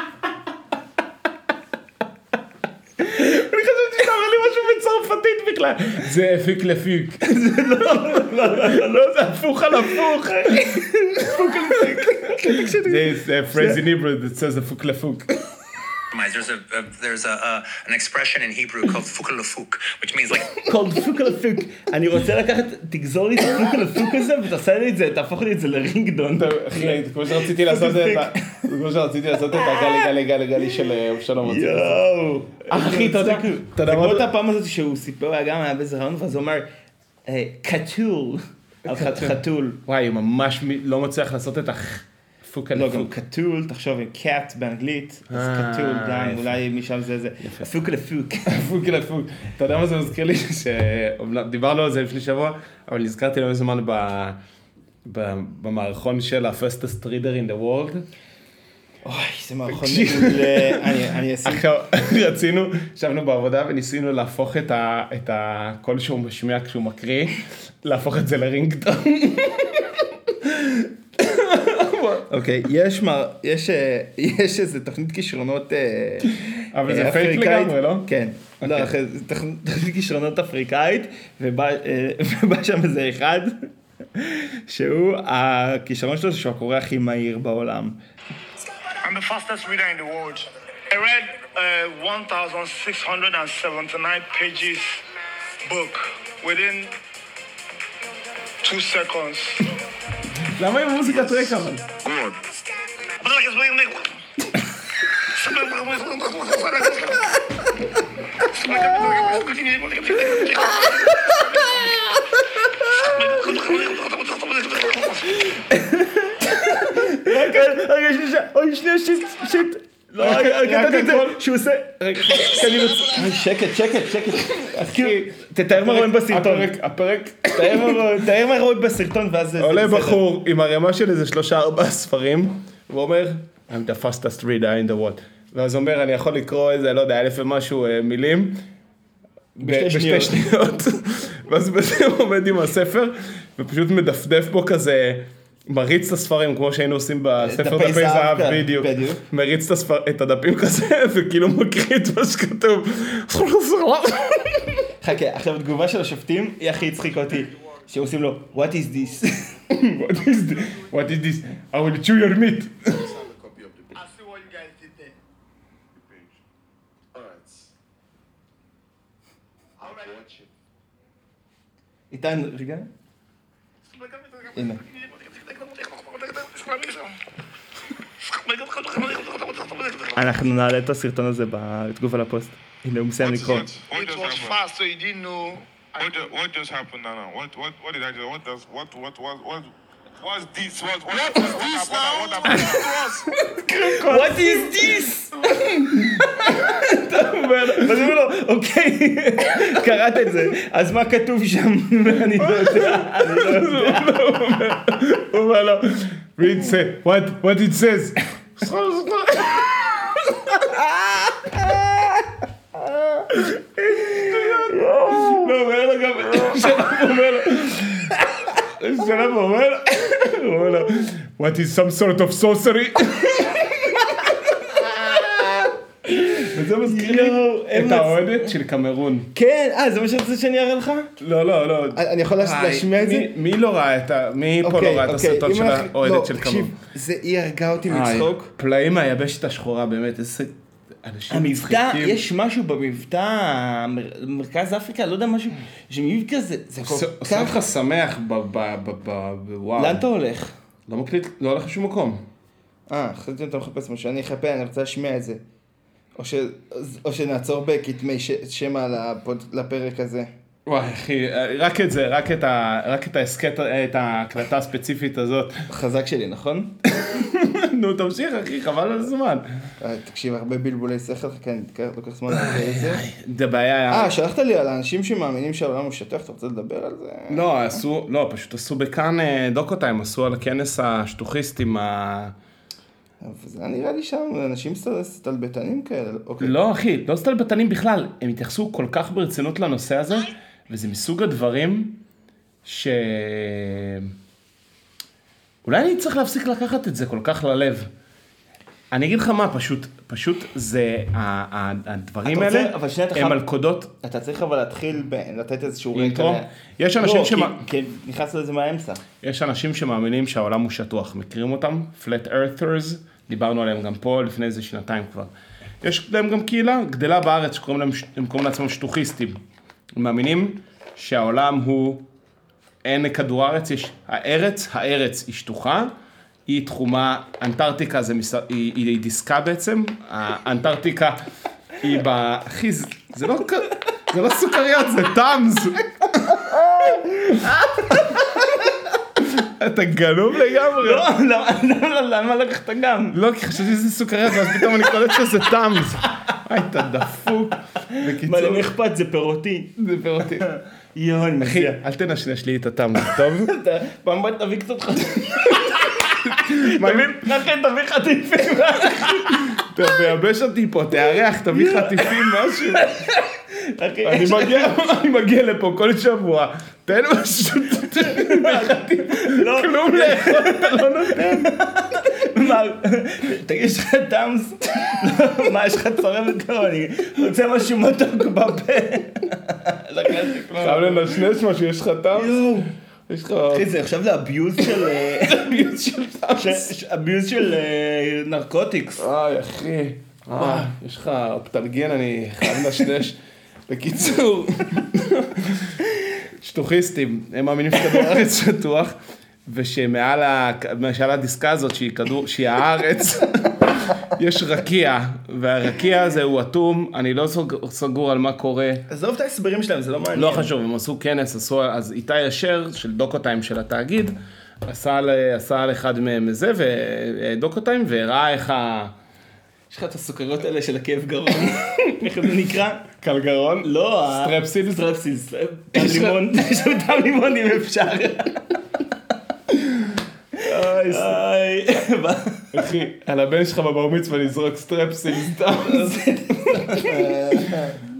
אני חשבתי שאתה אומר לי משהו בצרפתית בכלל. זה הפיק לפיק. לא, זה הפוך על הפוך. זה phrase in Hebrew that says הפוך לפוק. There's a, a there's a, a an expression in hebrew called fukulafuk which means like על הפוק. אני רוצה לקחת, תגזור לי את הפוק על הפוק הזה, ותעשה לי את זה, תהפוך לי את זה לרינגדון. אחי, כמו שרציתי לעשות את ה... כמו שרציתי לעשות את הגלי גלי גלי גלי של אה, אבשלום. יואו. אחי, אתה יודע- אתה יודע כמו את הפעם הזאת שהוא סיפר, היה גם היה באיזה רעיון, ואז הוא אמר, אה, קטול. חתול. וואי, הוא ממש לא מצליח לעשות את הפוק על לא, גם. קטול, תחשוב, קאט באנגלית, אז אה, קטול גם, יפה. אולי משם זה זה. הפוק לפוק. הפוק על הפוק. אתה יודע מה זה מזכיר לי? שאומנם דיברנו על זה לפני שבוע, אבל נזכרתי לא מזמן במערכון של ה-fastest reader in the world. אוי, זה מערכון. מעולה. אני- אשים... רצינו, ישבנו בעבודה וניסינו להפוך את הקול שהוא משמיע כשהוא מקריא, להפוך את זה לרינגטון. אוקיי, יש מר- יש, אה, יש איזה תוכנית כישרונות אה, אבל זה אה, פייק. לגמרי, לא? כן. לא, אוקיי. תוכנית כישרונות אפריקאית, ובא ובא שם איזה אחד, שהוא, הכישרון שלו זה שהוא הקורא הכי מהיר בעולם. I'm the fastest reader in the world. I read uh, 1,679 pages book within two seconds. למה עם מוזיקת רקע אבל? רגע, רגע, שנייה, אוי, שנייה, שיט, שיט. לא, רק- רגע, רגע, רק תן את זה. שהוא עושה, רגע, שקט, שקט, שקט. כאילו, תתאר מה רואים בסרטון. הפרק, תתאר מה רואים- בסרטון, ואז זה... עולה. בחור עם ערימה של איזה שלושה ארבעה ספרים, ואומר, I'm the fastest reader in the world. ואז אומר, אני יכול לקרוא איזה, לא יודע, אלף ומשהו אה, מילים. בשתי שניות. ואז בזה הוא עומד עם הספר, ופשוט מדפדף בו כזה, מריץ את הספרים, כמו שהיינו עושים בספר דפי זהב, כן, בדיוק. מריץ את הדפים כזה, וכאילו מקריא את מה שכתוב. חכה, עכשיו התגובה של השופטים היא הכי הצחיקה אותי, שעושים לו, what is this? What is this? What is this? I will chew your meat. איתן, רגע. הנה. אנחנו נעלה את הסרטון הזה בתגובה לפוסט. הנה, הוא מסיים לקרוא. What It just was happened? fast, so you didn't know. What, ju- what just happened now? now? What what what did I do? What does what what what what what's this? What what what, what, what, what, what happened? what is this? אתה אומר לו, אז הוא אומר לו, אוקיי, קראת את זה, אז מה כתוב שם? לא אני לא יודע. הוא אומר לו, read say, what, what it says. לא, הוא אומר לו גם, שלב הוא אומר לו, שלב הוא אומר לו, הוא אומר לו, what is some sort of sorcery? וזה מזכיר לי את האוהדת של קמרון. כן, אה, זה מה שרצית שאני אראה לך? לא, לא, לא. אני יכול להשמיע את זה? מי- לא ראה את ה... מי פה לא אוקיי, ראה את אוקיי, הסרטון של האוהדת לא, של כמון? זה, היא הרגה אותי איי, מצחוק. פלאים מהיבשת השחורה, באמת, איזה המבטא. יש משהו במבטא, מרכז אפריקה, לא יודע משהו, שמבטא זה, זה כל עושה עושה כך... שמח ב... ב... ב... ב... וואו. לאן אתה הולך? לא מקליט, לא הולך לשום מקום. אה, חשבתי שאתה מחפש משהו, אני אחפה, אני רוצה להשמיע את זה. או, ש... או שנעצור בכתמי ש... שמע לפוד... לפרק הזה. וואי, אחי, רק את זה, רק את ה... רק את ההסכת, את ההקלטה הספציפית הזאת. חזק שלי, נכון? נו, תמשיך, אחי, חבל על הזמן. אה, תקשיב, הרבה בלבולי שכל, כן, לוקח- זמן להגיד את זה. זה בעיה... אה, שלחת לי על האנשים שמאמינים שהעולם הוא שטוח, אתה רוצה לדבר על זה? לא, עשו, לא, פשוט עשו בכאן אה, דוקו-טיים, עשו על הכנס השטוחיסטים ה... זה נראה לי שם, אנשים סט- סטלבטנים כאלה. אוקיי. לא, אחי, לא סטלבטנים בכלל, הם התייחסו כל כך ברצינות לנושא הזה, וזה מסוג הדברים ש... אולי אני צריך להפסיק לקחת את זה כל כך ללב. אני אגיד לך מה, פשוט, פשוט זה, הדברים אתה רוצה- האלה, אבל שנייה, הם מלכודות אתה צריך אבל להתחיל ב- לתת איזשהו רקע. אינטרו? יש אנשים לא, שמא- כי- כי נכנסת לזה מהאמצע. יש אנשים שמאמינים שהעולם הוא שטוח, מכירים אותם? Flat Earthers, דיברנו עליהם גם פה לפני איזה שנתיים כבר. יש להם גם קהילה גדלה בארץ שקוראים להם, הם קוראים לעצמם שטוחיסטים. הם מאמינים שהעולם הוא, אין כדור הארץ, יש הארץ, הארץ היא שטוחה, היא תחומה, אנטארקטיקה זה מס... היא, היא דיסקה בעצם, האנטארקטיקה היא ב... אחי, זה, לא... זה לא סוכריות, זה טאמס. אתה גנוב לגמרי. לא, למה- למה- למה לקחת גם? לא, כי חשבתי שזה סוכריות, ואז פתאום אני קולט שזה טאמס. וואי, אתה דפוק. מה, בקיצור, למי אכפת? זה פירותי. זה פירותי. יואו, אני אחי, מציע. אל תנשנש לי את הטאמס, טוב? אתה- פעם הבאה תביא קצת חטיפים. תביא, אחי, תביא חטיפים. אתה מייבש אותי פה, תארח, תביא חטיפים, משהו. אני מגיע, לפה כל שבוע, תן משהו, לא, כלום לאכול, אתה לא נותן. תגיד, יש לך Tums? לא, מה, יש לך צרבת קרוב? אני רוצה משהו מתוק בפה. חייב לנשנש משהו, יש לך Tums? יש לך... אחי, זה עכשיו זה abuse של... abuse של Tums. abuse של אה, narcotics. וואי, אחי. אה, יש לך אופטלגן, אני חייב לנשנש. בקיצור, שטוחיסטים, הם מאמינים שכדור הארץ שטוח, ושמעל הדיסקה הזאת, שהיא הארץ, יש רקיע, והרקיע הזה הוא אטום, אני לא סגור על מה קורה. עזוב את ההסברים שלהם, זה לא מעניין. לא חשוב, הם עשו כנס, עשו, אז איתי אשר של דוקו-טיים של התאגיד, עשה, על- עשה על אחד מהם זה, ודוקו-טיים, והראה איך ה... יש לך את הסוכריות האלה של הכאב גרון. איך זה נקרא? קלגרון? לא, Strepsils? Strepsils. טעם לימון. יש שם טעם לימון אם אפשר. איי, אחי, על הבן שלך בבר מצווה לזרוק Strepsil סתם.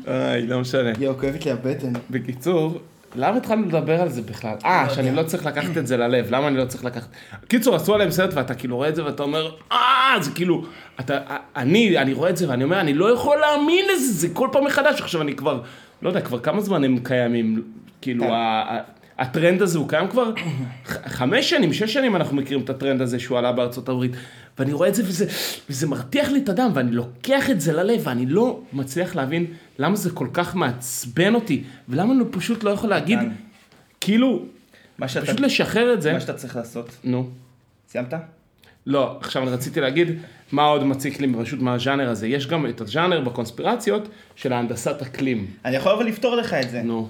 איי, לא משנה. יואו, כואבת לי הבטן. בקיצור, למה התחלנו לדבר על זה בכלל? אה, שאני לא צריך לקחת את זה ללב, למה אני לא צריך לקחת... קיצור, עשו עליהם סרט ואתה כאילו רואה את זה ואתה אומר, אה, זה כאילו, אתה, אני, אני רואה את זה ואני אומר, אני לא יכול להאמין לזה, זה כל פעם מחדש. עכשיו אני כבר, לא יודע, כבר כמה זמן הם קיימים, כאילו, הטרנד הזה הוא קיים כבר חמש שנים, שש שנים אנחנו מכירים את הטרנד הזה שהוא עלה בארצות הברית. ואני רואה את זה וזה, וזה מרתיח לי את הדם, ואני לוקח את זה ללב, ואני לא מצליח להבין למה זה כל כך מעצבן אותי, ולמה אני פשוט לא יכול להגיד, דן. כאילו, שאתה- פשוט לשחרר את זה. מה שאתה צריך לעשות. נו. סיימת? לא, עכשיו אני רציתי להגיד מה עוד מציק לי פשוט מהז'אנר הזה. יש גם את הז'אנר בקונספירציות של ההנדסת אקלים. אני יכול אבל לפתור לך את זה. נו,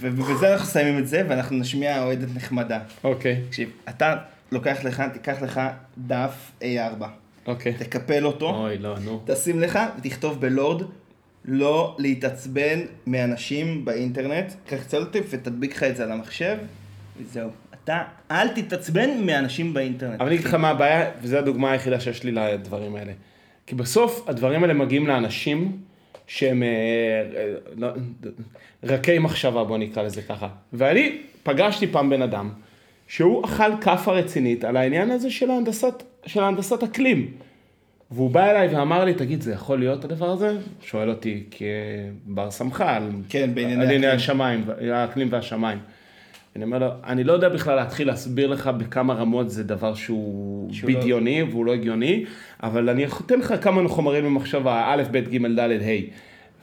ובזה אנחנו מסיימים את זה, ואנחנו נשמיע אוהדת נחמדה. אוקיי, תקשיב, אתה לוקח לך, תיקח לך דף A4, אוקיי. תקפל אותו, אוי, לא, נו. תשים לך ותכתוב בלורד, לא להתעצבן מאנשים באינטרנט, קח צלוטף ותדביק לך את זה על המחשב, וזהו. אתה, אל תתעצבן מאנשים באינטרנט. אבל אני אגיד לך מה הבעיה, וזו הדוגמה היחידה שיש לי לדברים האלה. כי בסוף הדברים האלה מגיעים לאנשים שהם אה, לא, רכי מחשבה, בוא נקרא לזה ככה. ואני פגשתי פעם בן אדם שהוא אכל כאפה רצינית על העניין הזה של ההנדסת, של ההנדסת אקלים. והוא בא אליי ואמר לי, תגיד, זה יכול להיות הדבר הזה? שואל אותי כבר סמכה על, כן, בענייני. השמיים, האקלים והשמיים. אני אומר לו, אני לא יודע בכלל להתחיל להסביר לך בכמה רמות זה דבר שהוא, לא- בדיוני והוא לא הגיוני, אבל אני אתן לך כמה חומרים ממחשבה, א', ב', ג', ד', ה'.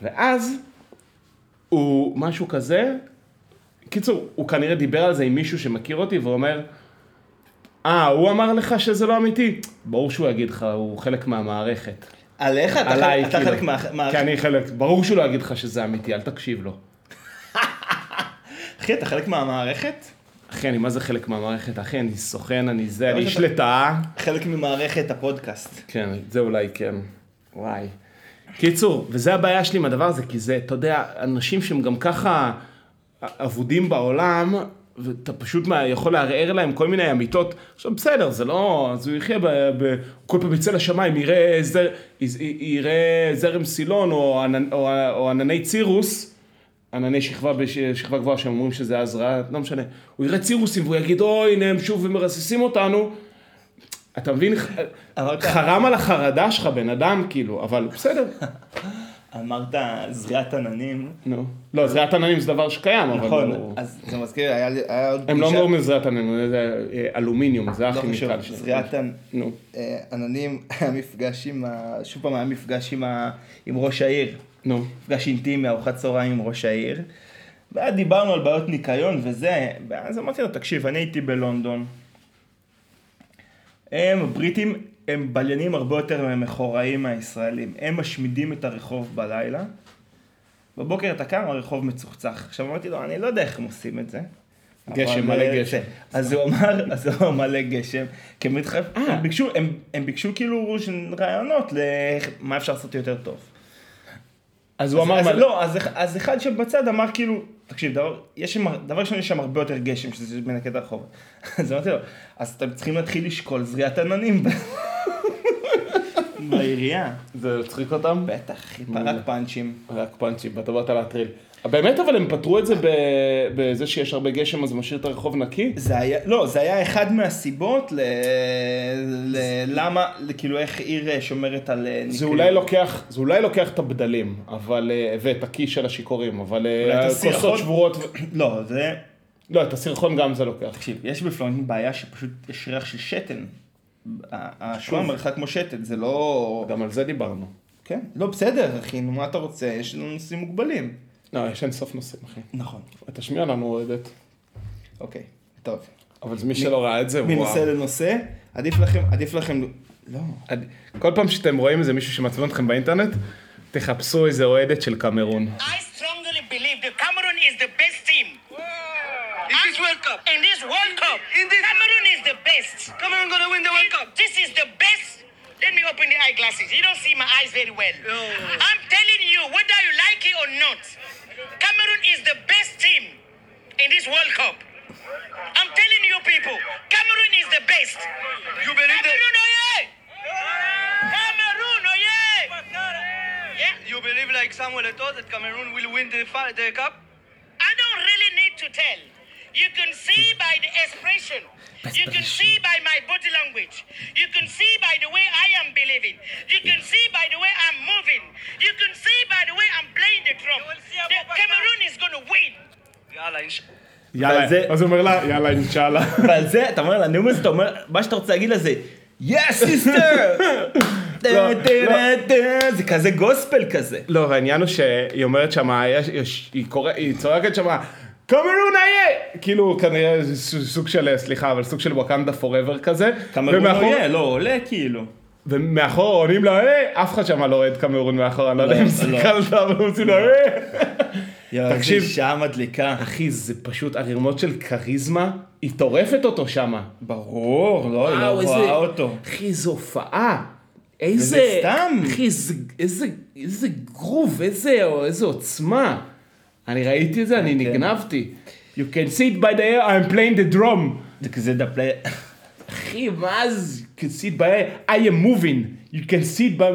ואז הוא משהו כזה, קיצור, הוא כנראה דיבר על זה עם מישהו שמכיר אותי ואומר, אה, הוא אמר לך שזה לא אמיתי? ברור שהוא יגיד לך, הוא חלק מהמערכת. עליך? אתה עליי, חלק- אתה כאילו. חלק מה... מה- כי אני חלק, ברור שהוא לא יגיד לך שזה אמיתי, אל תקשיב לו. אחי, אתה חלק מהמערכת? אחי, אני מה זה חלק מהמערכת, אחי, אני סוכן, אני זה, אני מה איש לטאה. חלק ממערכת הפודקאסט. כן, זה אולי כן. וואי. קיצור, וזה הבעיה שלי עם הדבר הזה, כי זה, אתה יודע, אנשים שהם גם ככה אבודים בעולם, ואתה פשוט מה- יכול לערער להם כל מיני אמיתות. עכשיו, בסדר, זה לא... אז הוא יחיה ב... ב כל פעם יצא לשמיים, יראה, זר, יראה זרם סילון או, עננ, או, או ענני צירוס, ענני שכבה, שכבה גבוהה שהם אומרים שזה הזרעה, לא משנה. הוא יראה צירוסים והוא יגיד, אוי, הנה הם שוב מרססים אותנו. אתה מבין? חרם על החרדה שלך, בן אדם, כאילו, אבל בסדר. אמרת זריעת עננים. נו. לא, זריעת עננים זה דבר שקיים, אבל... נכון, אז זה מזכיר, היה עוד הם לא אומרים זריעת עננים, זה אה, אלומיניום, זה לא הכי חשוב, מקל. זריעת ענ- נו. אה, עננים, היה מפגש עם, ה- שוב פעם היה מפגש עם ראש העיר. נו. מפגש אינטימי, ארוחת צהריים עם ראש העיר. ואז דיברנו על בעיות ניקיון וזה, ואז אמרתי לו, תקשיב, אני הייתי בלונדון. הם, הבריטים, הם בליינים הרבה יותר מכורעים מהישראלים. הם משמידים את הרחוב בלילה. בבוקר אתה קם, הרחוב מצוחצח. עכשיו אמרתי לו, אני לא יודע איך הם עושים את זה. גשם, מלא אה, גשם. אז הוא אמר, אז הוא אמר מלא גשם. כי הם, הם, ביקשו, הם ביקשו כאילו רעיונות למה אפשר לעשות יותר טוב. אז הוא אמר... אז, מה- לא, אז, אז אחד שבצד אמר כאילו, תקשיב, דבר, יש שם, דבר ראשון יש שם הרבה יותר גשם שזה מנקה את הרחוב. אז אמרתי לו, אז אתם צריכים להתחיל לשקול זריעת עננים בעירייה. זה הצחיק אותם? בטח, פרק פאנצ'ים. רק פאנצ'ים, אתה באת להטריל. באמת אבל הם פתרו את זה בזה שיש הרבה גשם אז משאיר את הרחוב נקי? זה היה, לא, זה היה אחד מהסיבות ל... ל... למה, כאילו איך עיר שומרת על אה, זה אולי לוקח, זה אולי לוקח את הבדלים, אבל, אה, ואת הכי של השיכורים, אבל אה, כוסות? שבורות, לא, זה... לא, את הסירחון גם זה לוקח. תקשיב, יש בפלורנטין בעיה שפשוט יש ריח של שתן. ה- השוער מרחק כמו שתן, זה לא... גם על זה דיברנו. כן, לא בסדר, אחי, נו מה אתה רוצה? יש לנו נושאים מוגבלים. לא, יש אין סוף נושאים, אחי. נכון. תשמיע לנו אוהדת. אוקיי, טוב. אבל מי שלא ראה את זה, מנושא וואו. לנושא, עדיף לכם, עדיף לכם... לא. כל פעם שאתם רואים איזה מישהו שמעצבן אתכם באינטרנט, תחפשו איזה אוהדת של קמרון. I strongly believe that Cameroon is the best team. In this World Cup. In this World Cup. Cameroon is the best. Cameroon gonna win the World Cup. This is the best. Let me open the eyeglasses. You don't see my eyes very well. I'm telling you, whether you like it or not, Cameroon is the best team in this World Cup. I'm telling you people, Cameroon is the best. You believe Cameroon, oh yeah! Cameroon, oh yeah! Yeah. You believe like Samuel Eto'o that Cameroon will win the, the cup? I don't really need to tell. You can see by the expression. You can see by my body language. You can see by the way I am believing. You can see by the way I'm moving. You can see by the way I'm playing the drum. The Cameroon is going to win. יאללה, אינש... יאללה, זה- אז הוא אומר לה, יאללה, אינשאללה. ועל זה, אתה אומר לנאום הזה, אתה אומר, מה שאתה רוצה להגיד לזה, יס סיסטר! לא, זה כזה גוספל כזה. לא, והעניין הוא שהיא אומרת שמה, היא, צועקת שמה, קמרון איה! כאילו כנראה זה סוג של, סליחה, אבל סוג של וואקנדה פוראבר כזה. קמרון ומאחור- לא לא עולה כאילו. ומאחור עונים לה, אה, אף אחד שם לא אוהד קמרון מאחור, אני לא יודע לא, אם לא. הסתכלת, אבל הם עושים לה, אה. תקשיב. שעה מדליקה. אחי, זה פשוט ערימות של כריזמה, היא טורפת אותו שמה. ברור, לא, היא לא רואה אותו. אחי, איזו הופעה. איזה... וזה סתם. אחי, איזה, גרוב, איזה, עוצמה. אני ראיתי את זה, אני כן. נגנבתי. You can see it by the air, I'm playing the drum. זה כזה דפלי... אחי, מה זה? You can see it by the I am moving. You can see it by,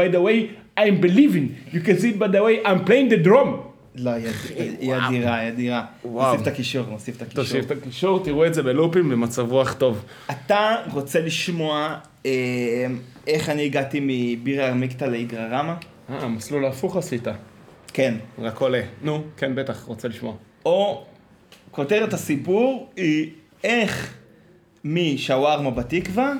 by the way I'm believing. You can see it by the way I'm playing the drum. לא, היא אד- היא אדירה, היא אדירה. נוסיף את הקישור, נוסיף את הקישור. תוסיף את הקישור, תראו את זה בלופים במצב רוח טוב. אתה רוצה לשמוע אה, איך אני הגעתי מבירה ארמיקטה לאיגררמה? אה, המסלול ההפוך עשית. כן. רק עולה. נו, כן, בטח, רוצה לשמוע. או כותרת הסיפור היא איך משווארמה בתקווה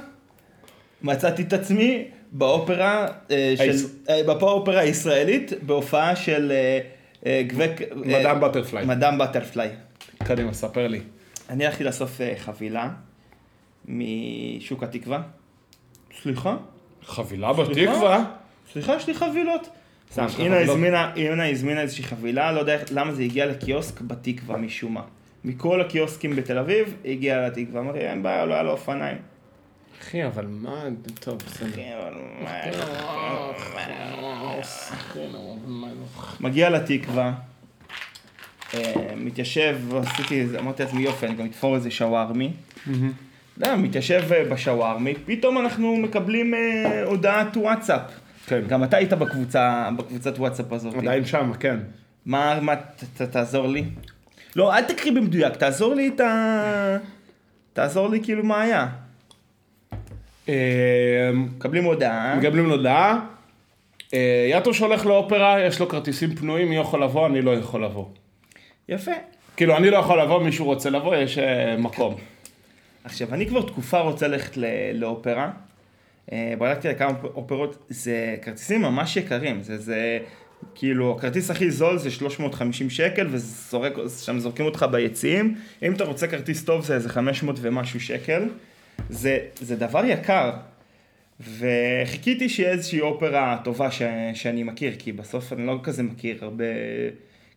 מצאתי את עצמי באופרה, אה, של, היש- אה, באופרה הישראלית בהופעה של אה, אה, גבק... אה, מדאם בטרפליי. מדאם בטרפליי. קדימה, ספר לי. אני הלכתי לאסוף אה, חבילה משוק התקווה. סליחה? חבילה בתקווה? סליחה, יש לי חבילות. סתם, אינה? הזמינה, אינה הזמינה איזושהי חבילה, לא יודע למה זה הגיע לקיוסק בתקווה משום מה. מכל הקיוסקים בתל אביב, הגיע לתקווה, אמרתי, אין בעיה, לא היה לו אופניים. אחי, אבל מה... טוב, בסדר. אחי, אבל מה- מגיע לתקווה, אה, מתיישב, עשיתי, אמרתי לעצמי יופי, אני גם אתפור איזה שווארמי. אתה יודע, מתיישב אה, בשווארמי, פתאום אנחנו מקבלים אה, הודעת וואטסאפ. כן. גם אתה היית בקבוצה, בקבוצת וואטסאפ הזאת. עדיין שם, כן. מה, מה, ת, ת, תעזור לי? לא, אל תקריא במדויק, תעזור לי את ה... תעזור לי כאילו מה היה. אה, מקבלים הודעה. מקבלים הודעה. אה, יאטוש הולך לאופרה, יש לו כרטיסים פנויים, מי יכול לבוא, אני לא יכול לבוא. יפה. כאילו, אני לא יכול לבוא, מישהו רוצה לבוא, יש אה, מקום. עכשיו, אני כבר תקופה רוצה ללכת לאופרה. בדקתי לכמה אופרות, זה כרטיסים ממש יקרים. זה, זה כאילו, הכרטיס הכי זול זה 350 שקל, ושם זורקים אותך ביציעים. אם אתה רוצה כרטיס טוב זה איזה 500 ומשהו שקל. זה, זה דבר יקר. וחיכיתי שיהיה איזושהי אופרה טובה ש, שאני מכיר, כי בסוף אני לא כזה מכיר הרבה...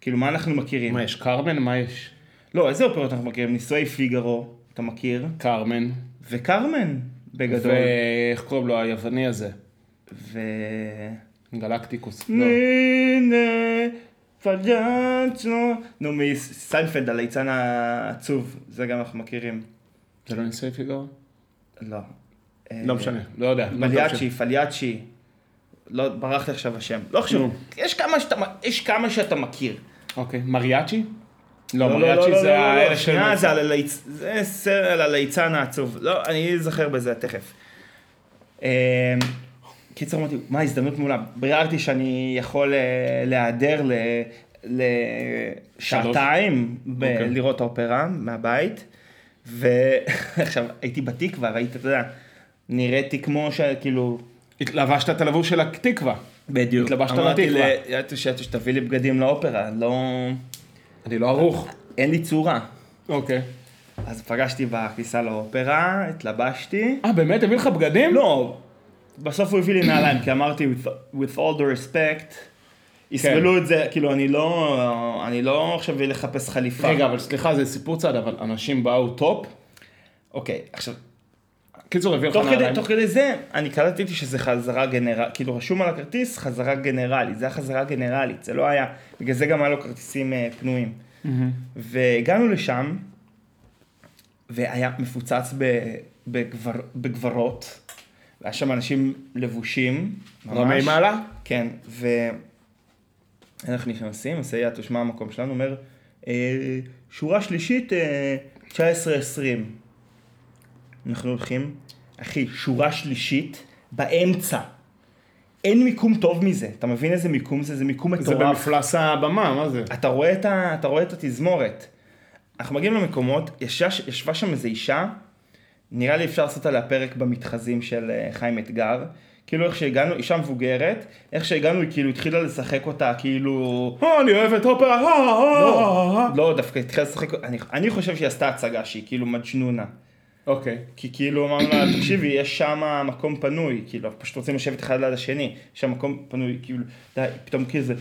כאילו, מה אנחנו מכירים? מה יש, קרמן? מה יש? לא, איזה אופרות אנחנו מכירים? נישואי פיגארו, אתה מכיר? קרמן. וקרמן, בגדול. ואיך קוראים לו היווני הזה? ו... גלקטיקוס. לא. נינה פג'אצ'נו. נו, מסיינפלד, הליצן העצוב, זה גם אנחנו מכירים. זה לא ניסוי פיגארו? לא. לא משנה, לא יודע. לא פליאצ'י, פליאצ'י. לא, ברח לי עכשיו השם. לא חשוב. יש כמה שאתה, יש כמה שאתה מכיר. אוקיי, מריאצ'י? לא, מריאצ'י זה האלה של... שנייה, זה על סרט הליצן העצוב. לא, אני אזכר בזה תכף. אמ, קיצר אמרתי, מה הזדמנות מעולה. ביררתי שאני יכול אה, להיעדר לשעתיים אוקיי. לראות האופרה מהבית. ועכשיו הייתי בתקווה, ראית, אתה יודע, נראיתי כמו שכאילו... התלבשת את הלבוש של התקווה. בדיוק. התלבשת אמרתי לתקווה. ליאטוש, יאטוש, תביא לי בגדים לאופרה, לא... אני לא ערוך. אין לי צורה. אוקיי. אז פגשתי בכניסה לאופרה, התלבשתי. אה, באמת? הביא לך בגדים? לא, בסוף הוא הביא לי נעליים, כי אמרתי, with all the respect, יסבלו את זה, כאילו, אני לא, אני לא עכשיו לחפש חליפה. רגע, אבל סליחה, זה סיפור צד, אבל אנשים באו top. אוקיי, עכשיו, קיצור, הביא לך נעליים. תוך כדי זה, אני קלטתי שזה חזרה גנרלית, כאילו רשום על הכרטיס חזרה גנרלית, זה היה חזרה גנרלית, זה לא היה, בגלל זה גם היה לו כרטיסים אה, פנויים. והגענו לשם, והיה מפוצץ ב, בגבר, בגברות, והיה שם אנשים לבושים, ממש. רמי מעלה? כן, ואנחנו נכנסים, מסייע, תשמע המקום שלנו, אומר, אה, שורה שלישית, אה, 19-20. אנחנו הולכים, אחי, שורה שלישית, באמצע. אין מיקום טוב מזה, אתה מבין איזה מיקום זה? זה מיקום זה מטורף. במפלס הבמה, מה זה? אתה רואה את, ה, אתה רואה את התזמורת. אנחנו מגיעים למקומות, ישבה, ישבה שם איזו אישה, נראה לי אפשר לעשות עליה פרק במתחזים של אה, חיים אתגר. כאילו איך שהגענו, אישה מבוגרת, איך שהגענו היא כאילו התחילה לשחק אותה כאילו... אה, אני אוהבת אופרה, אה, אה, לא, אה. לא, דווקא התחילה לשחק, אני, אני חושב שהיא עשתה הצגה שהיא כאילו מג'נונה. אוקיי. כי כאילו אמרנו לה, תקשיבי, יש שם מקום פנוי, כאילו, פשוט רוצים לשבת אחד ליד השני, יש שם מקום פנוי, כאילו, די, פתאום כאילו זה,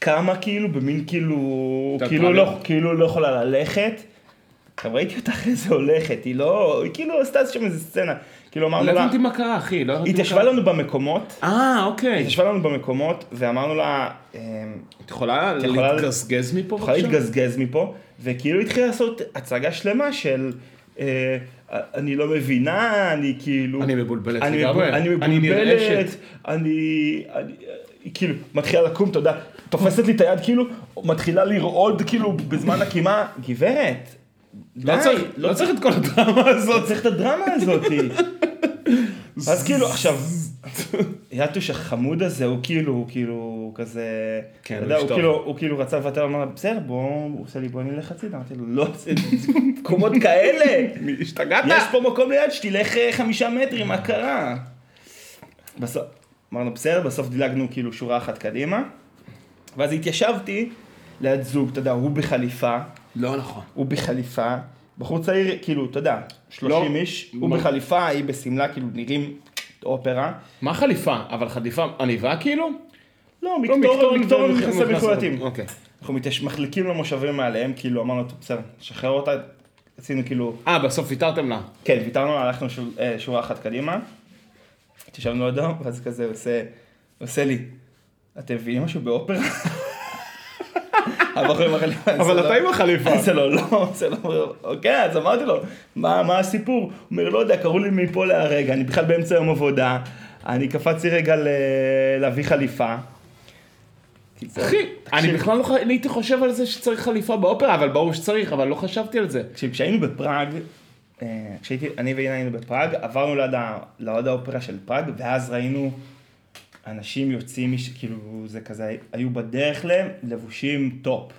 כמה כאילו, במין כאילו, כאילו. לא, כאילו לא יכולה ללכת. עכשיו ראיתי אותה אחרי זה הולכת, היא לא, היא כאילו עשתה שם איזה סצנה, כאילו אמרנו לא לה, הבנתי מה קרה, אחי, לא הבנתי היא התיישבה. לנו במקומות, אה, היא אוקיי. התיישבה לנו במקומות, ואמרנו לה, אמ, את יכולה להתגזגז מפה את יכולה בבקשה? להתגזגז מפה, וכאילו התחילה לעשות הצגה שלמה של אה, אני לא מבינה, אני כאילו... אני מבולבלת אני לגמרי. אני אני מבולבלת. אני... היא כאילו מתחילה לקום, אתה יודע, תופסת לי את היד כאילו, מתחילה לרעוד כאילו בזמן הקימה, גברת, לא די, צריך- לא צריך את כל הדרמה לא הזאת. צריך את הדרמה הזאת. אז כאילו עכשיו, יאטוש החמוד הזה הוא כאילו, הוא כאילו, כזה, כן, אתה יודע, הוא. כאילו, הוא כאילו רצה לוותר, אמר, בסדר, בוא, הוא עושה לי, בוא נלך הצידה, אמרתי לו, לא, זה מקומות כאלה, השתגעת? יש פה מקום ליד, שתלך אה, חמישה מטרים, מה קרה? בסוף, אמרנו, בסדר, בסוף דילגנו כאילו שורה אחת קדימה, ואז התיישבתי ליד זוג, אתה יודע, הוא בחליפה, לא נכון. הוא בחליפה, בחור צעיר, כאילו, אתה יודע, 30 לא. איש, הוא מה? בחליפה, היא בשמלה, כאילו, נראים אופרה. מה חליפה? אבל חליפה עניבה כאילו? לא, לא, מקטורן, מקטורן ומכנסיים. מכסי מחולטים. אוקיי. אנחנו מחליקים למושבים מעליהם, כאילו אמרנו, "טוב, בסדר, נשחרר אותה, עשינו כאילו, אה, בסוף ויתרתם לה. כן, ויתרנו, הלכנו שוב, אה, שורה אחת קדימה, התיישבנו לידו, ואז כזה עושה לי, אתם מבינים משהו באופרה? הבחור עם החליפה. אבל זה אתה לא- עם החליפה. זה לא, לא, זה לא, אוקיי, אז אמרתי לו, מה, הסיפור? הוא אומר, לא יודע, קראו לי מפה להרגע, אני בכלל באמצע יום עבודה, אני קפצתי רגע. להביא חליפה. אחי, אני. בכלל לא הייתי חושב על זה שצריך חליפה באופרה, אבל ברור שצריך, אבל לא חשבתי על זה. תקשיב, כשהיינו בפראג, אה, כשהייתי, אני ואינה היינו בפראג, עברנו ליד האופרה של פראג, ואז ראינו אנשים יוצאים, כאילו, זה כזה, היו בדרך להם לבושים top.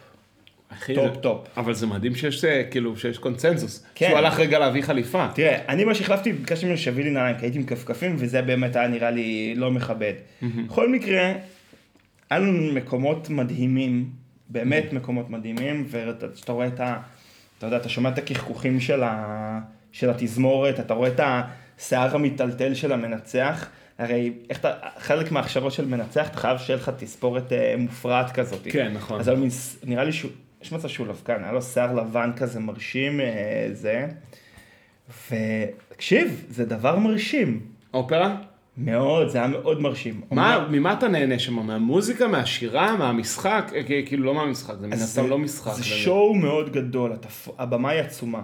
אחי, top, top. אבל זה מדהים שיש, אה, כאילו, שיש קונצנזוס. כן. שהוא הלך רגע להביא חליפה. תראה, אני מה שהחלפתי, ביקשתי ממנו שיביא לי נעליים, כי הייתי עם כפכפים, וזה באמת היה נראה לי לא מכבד. בכל מקרה, היה לנו מקומות מדהימים, באמת מקומות מדהימים, וכשאתה רואה את ה... אתה יודע, אתה שומע את הקחקוחים של, ה... של התזמורת, אתה רואה את השיער המיטלטל של המנצח, הרי איך אתה, חלק מההכשרות של מנצח, אתה חייב שיהיה לך תספורת אה, מופרעת כזאת. כן, נכון. אז מין נראה לי שהוא, יש מצב שהוא לבקן, היה לו שיער לבן כזה מרשים, אה, זה. ותקשיב, זה דבר מרשים. אופרה? מאוד, זה היה מאוד מרשים. מה, אומנם- ממה אתה נהנה שם? מהמוזיקה, מהשירה, מהמשחק? אה, כאילו לא מהמשחק, זה מן הסתם לא משחק. זה באמת. שואו מאוד גדול, התפ... הבמה היא עצומה.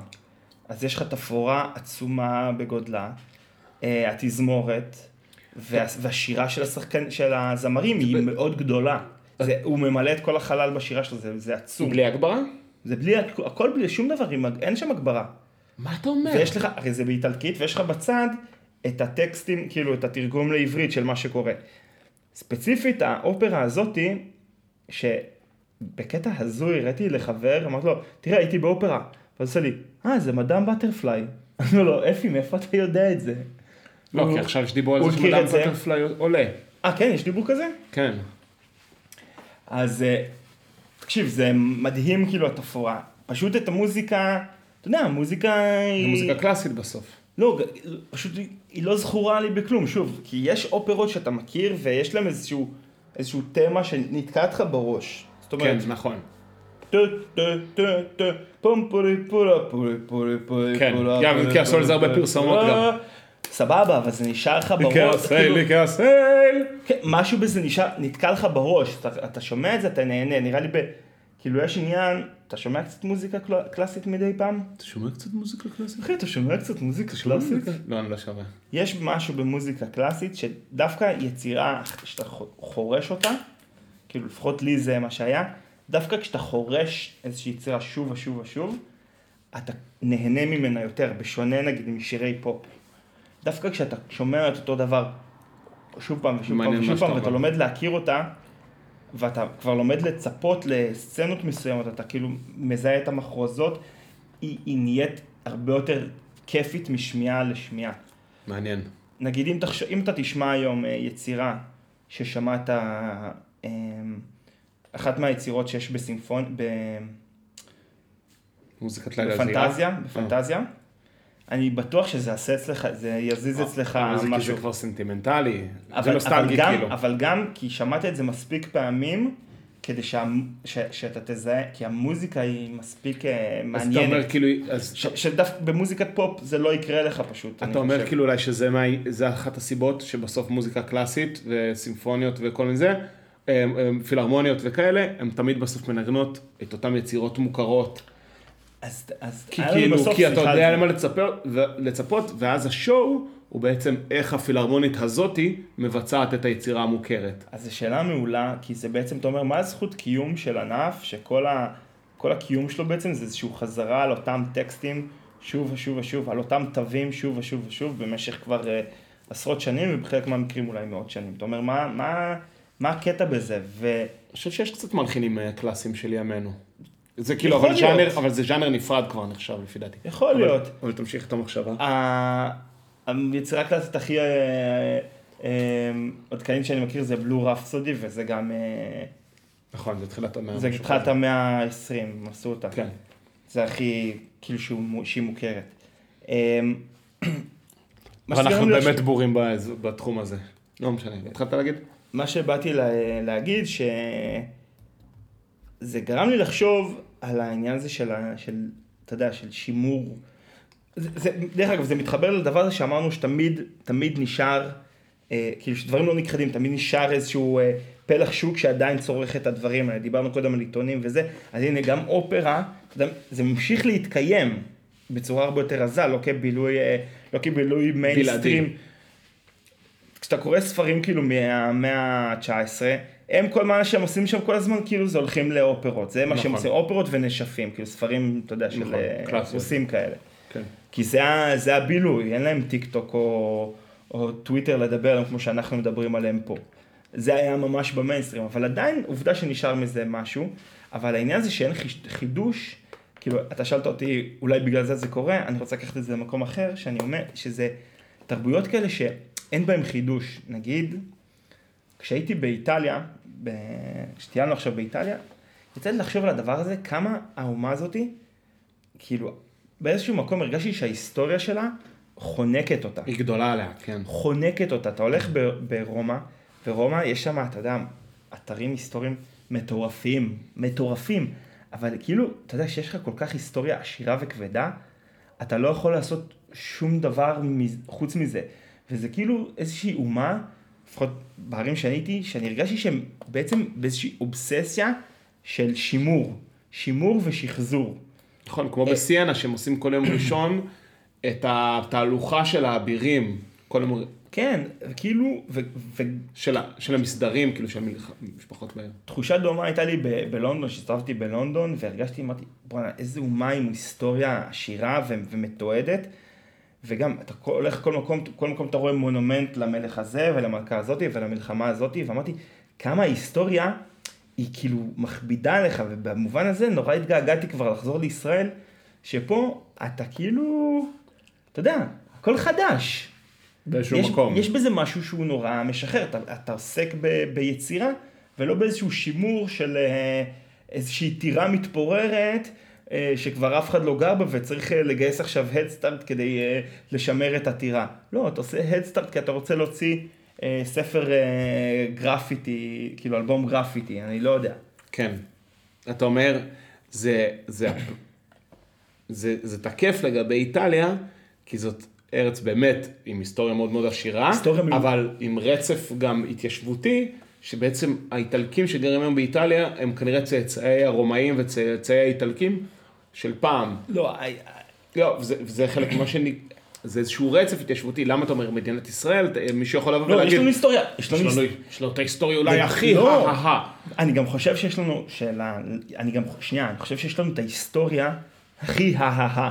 אז יש לך תפאורה עצומה בגודלה, אה, התזמורת, וה... והשירה של השחקן, של הזמרים היא מאוד גדולה. זה, הוא ממלא את כל החלל בשירה שלו, זה, זה עצום. בלי הגברה? זה בלי, הכל בלי שום דבר, אין שם הגברה. מה אתה אומר? ויש לך, הרי זה באיטלקית, ויש לך בצד את הטקסטים, כאילו את התרגום לעברית של מה שקורה. ספציפית, האופרה הזאתי, שבקטע הזוי הראיתי לחבר, אמרתי לו, תראה, הייתי באופרה. ואז עושה לי, אה, זה מדאם בטרפליי. אמרתי לו, אפי, מאיפה אתה יודע את זה? לא, הוא- כי עכשיו שדיברו על הוא זה שמדאם. בטרפליי עולה. אה, כן, יש דיבור כזה? כן. אז אה, תקשיב, זה מדהים כאילו התפאורה. פשוט את המוזיקה, אתה יודע, המוזיקה היא... זה מוזיקה קלאסית בסוף. לא, פשוט היא- לא זכורה לי בכלום, שוב, כי יש אופרות שאתה מכיר ויש להם איזשהו, איזשהו תמה שנתקע לך בראש. זאת כן, אומרת, נכון. טו טו פום פורי פורה פורי פורי פורי כן, פורה כי עשו על זה הרבה פרסומות. גם. סבבה, אבל זה נשאר לך בראש. לקרסל, כאילו- לקרסל. כן, משהו בזה נשאר, נתקע לך בראש, אתה, אתה שומע את זה, אתה נהנה, נראה לי ב... כאילו יש עניין, אתה שומע קצת מוזיקה קל- קלאסית מדי פעם? אתה שומע קצת מוזיקה קלאסית? אחי, אתה שומע קצת מוזיקה קלאסית? לא, אני לא שומע. יש משהו במוזיקה קלאסית שדווקא יצירה, שאתה חורש אותה, כאילו לפחות לי זה מה שהיה, דווקא כשאתה חורש איזושהי יצירה שוב ושוב ושוב, אתה נהנה ממנה יותר, בשונה נגיד משירי פופ. דווקא כשאתה שומע את אותו דבר שוב פעם ושוב פעם ושוב פעם, ואתה. לומד להכיר אותה, ואתה כבר לומד לצפות לסצנות מסוימות, אתה כאילו מזהה את המחרוזות, היא, היא נהיית הרבה יותר כיפית משמיעה לשמיעה. מעניין. נגיד אם, תחש... אם אתה תשמע היום אה, יצירה ששמעת, אה, אחת מהיצירות שיש בסימפון, ב... מוזיקת לילה זהירה? בפנטזיה, בפנטזיה, אני בטוח שזה יעשה אצלך, זה יזיז אצלך אבל זה כי משהו. זה כבר סנטימנטלי. זה נוסטלגי גם, כאילו. אבל גם כי שמעת את זה מספיק פעמים, כדי שה... ש... שאתה תזהה, כי המוזיקה היא מספיק אה, אז אתה אומר מעניינת. כאילו, אז ש... שדווקא במוזיקת פופ זה לא יקרה לך פשוט. אתה אומר חושב. כאילו אולי שזה מה- זה אחת הסיבות שבסוף מוזיקה קלאסית וסימפוניות וכל מיני זה, פילהרמוניות וכאלה, הם תמיד בסוף מנגנות את אותן יצירות מוכרות. אז, אז כי כאילו, כי אתה יודע. למה ו- לצפות, ואז השואו הוא בעצם איך הפילהרמונית הזאתי מבצעת את היצירה המוכרת. אז זו שאלה מעולה, כי זה בעצם, אתה אומר, מה הזכות קיום של ענף, שכל ה, הקיום שלו בעצם זה איזושהי חזרה על אותם טקסטים שוב ושוב ושוב, על אותם תווים שוב ושוב ושוב במשך כבר uh, עשרות שנים, ובחלק מהמקרים אולי מאות שנים. אתה אומר, מה, מה, מה הקטע בזה? ו... אני חושב שיש קצת מלחינים אה, קלאסיים של ימינו. זה כאילו, אבל להיות. ז'אנר, אבל זה ז'אנר נפרד כבר נחשב לפי דעתי. יכול אבל- להיות. אבל תמשיך את המחשבה. היצירה הקלאסית הכי אה, אה, עדכנית שאני מכיר זה בלו רפסודי, וזה גם, אה, נכון, זה תחילת המאה. זה משהו התחלת כזה. המאה ה-20, הם עשו אותה. כן. זה הכי, כאילו שהיא מוכרת. ואנחנו באמת בורים באז- בתחום הזה. לא משנה, התחלת להגיד? מה שבאתי לה, להגיד, ש... זה גרם לי לחשוב על העניין הזה של, של אתה יודע, של שימור. זה, זה, דרך אגב, זה מתחבר לדבר הזה שאמרנו שתמיד, תמיד נשאר, אה, כאילו שדברים לא נכחדים, תמיד נשאר איזשהו אה, פלח שוק שעדיין צורך את הדברים האלה. דיברנו קודם על עיתונים וזה, אז הנה גם אופרה, יודע, זה ממשיך להתקיים בצורה הרבה יותר רזה, לא כבילוי, אה, לא כבילוי מיינסטרים. כשאתה קורא ספרים כאילו מהמאה ה-19, הם כל מה שהם עושים שם כל הזמן, כאילו זה הולכים לאופרות. זה מה שהם נכון. עושים, אופרות ונשפים, כאילו ספרים, אתה יודע, של נכון, אה. רוסים כאלה. כן. כי זה, זה הבילוי, אין להם טיק טוק או, או טוויטר לדבר עליהם כמו שאנחנו מדברים עליהם פה. זה היה ממש במיינסטרים, אבל עדיין עובדה שנשאר מזה משהו, אבל העניין זה שאין חידוש, כאילו, אתה שאלת אותי, אולי בגלל זה זה קורה, אני רוצה לקחת את זה למקום אחר, שאני אומר שזה תרבויות כאלה שאין בהן חידוש. נגיד, כשהייתי באיטליה. כשטיילנו עכשיו באיטליה, יצא לי לחשוב על הדבר הזה, כמה האומה הזאתי, כאילו, באיזשהו מקום הרגשתי שההיסטוריה שלה חונקת אותה. היא גדולה עליה, כן. חונקת אותה. אתה הולך ב- ברומא, ברומא יש שם, אתה יודע, אתרים היסטוריים מטורפים, מטורפים. אבל כאילו, אתה יודע, שיש לך כל כך היסטוריה עשירה וכבדה, אתה לא יכול לעשות שום דבר מז- חוץ מזה. וזה כאילו איזושהי אומה, לפחות בערים שאני הייתי, שאני הרגשתי שהם בעצם באיזושהי אובססיה של שימור. שימור ושחזור. נכון, כמו אה. בסיינה, שהם עושים כל יום ראשון את התהלוכה של האבירים, כל יום... כן, כאילו, ו- ו- של, של המסדרים, כאילו, של המשפחות בעיר. תחושה דומה הייתה לי ב- בלונדון, שהסתובבתי בלונדון, והרגשתי, אמרתי, בואנה, איזה אומה עם היסטוריה עשירה ו- ומתועדת, וגם, אתה הולך כל מקום, כל מקום אתה רואה מונומנט למלך הזה ולמלכה הזאתי ולמלחמה הזאתי, ואמרתי, כמה ההיסטוריה היא כאילו מכבידה עליך, ובמובן הזה נורא התגעגעתי כבר לחזור לישראל, שפה אתה כאילו, אתה יודע, הכל חדש. באיזשהו יש, מקום. יש בזה משהו שהוא נורא משחרר, אתה, אתה עוסק ב, ביצירה ולא באיזשהו שימור של אה, איזושהי טירה מתפוררת שכבר אף אחד לא גר בה וצריך אה, לגייס עכשיו הדסטארט כדי אה, לשמר את הטירה. לא, אתה עושה הדסטארט כי אתה רוצה להוציא אה, ספר אה, גרפיטי, כאילו אלבום גרפיטי, אני לא יודע. כן. אתה אומר, זה, זה, זה, זה תקף לגבי איטליה, כי זאת ארץ באמת עם היסטוריה מאוד מאוד עשירה. אבל עם רצף גם התיישבותי, שבעצם האיטלקים שגרים היום באיטליה, הם כנראה צאצאי הרומאים וצאצאי האיטלקים של פעם. לא, אה, לא, וזה, וזה חלק ממה שאני... זה איזשהו רצף התיישבותי, למה אתה אומר מדינת ישראל? מישהו יכול לבוא לא, ולהגיד... יש לנו היסטוריה, יש יש לנו לנו, היסטוריה. יש לו את ההיסטוריה אולי הכי לא. הא אני גם חושב שיש לנו שאלה, אני גם, שנייה, אני חושב שיש לנו את ההיסטוריה הכי הא-הא-הא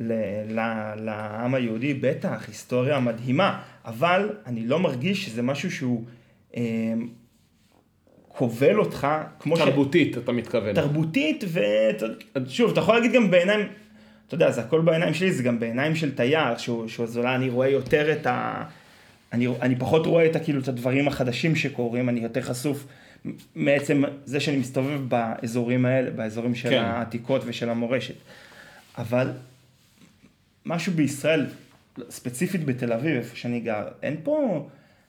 ל- ל- לעם היהודי, בטח, היסטוריה מדהימה, אבל אני לא מרגיש שזה משהו שהוא כובל אותך, כמו ש... תרבותית, אתה מתכוון. תרבותית, ושוב, אתה יכול להגיד גם בעיניים, אתה יודע, זה הכל בעיניים שלי, זה גם בעיניים של תייר, שהוא, שהוא אז אולי אני רואה יותר את ה... אני, אני פחות רואה את, כאילו, את הדברים החדשים שקורים, אני יותר חשוף מעצם זה שאני מסתובב באזורים האלה, באזורים של כן. העתיקות ושל המורשת. אבל משהו בישראל, ספציפית בתל אביב, איפה שאני גר, אין פה,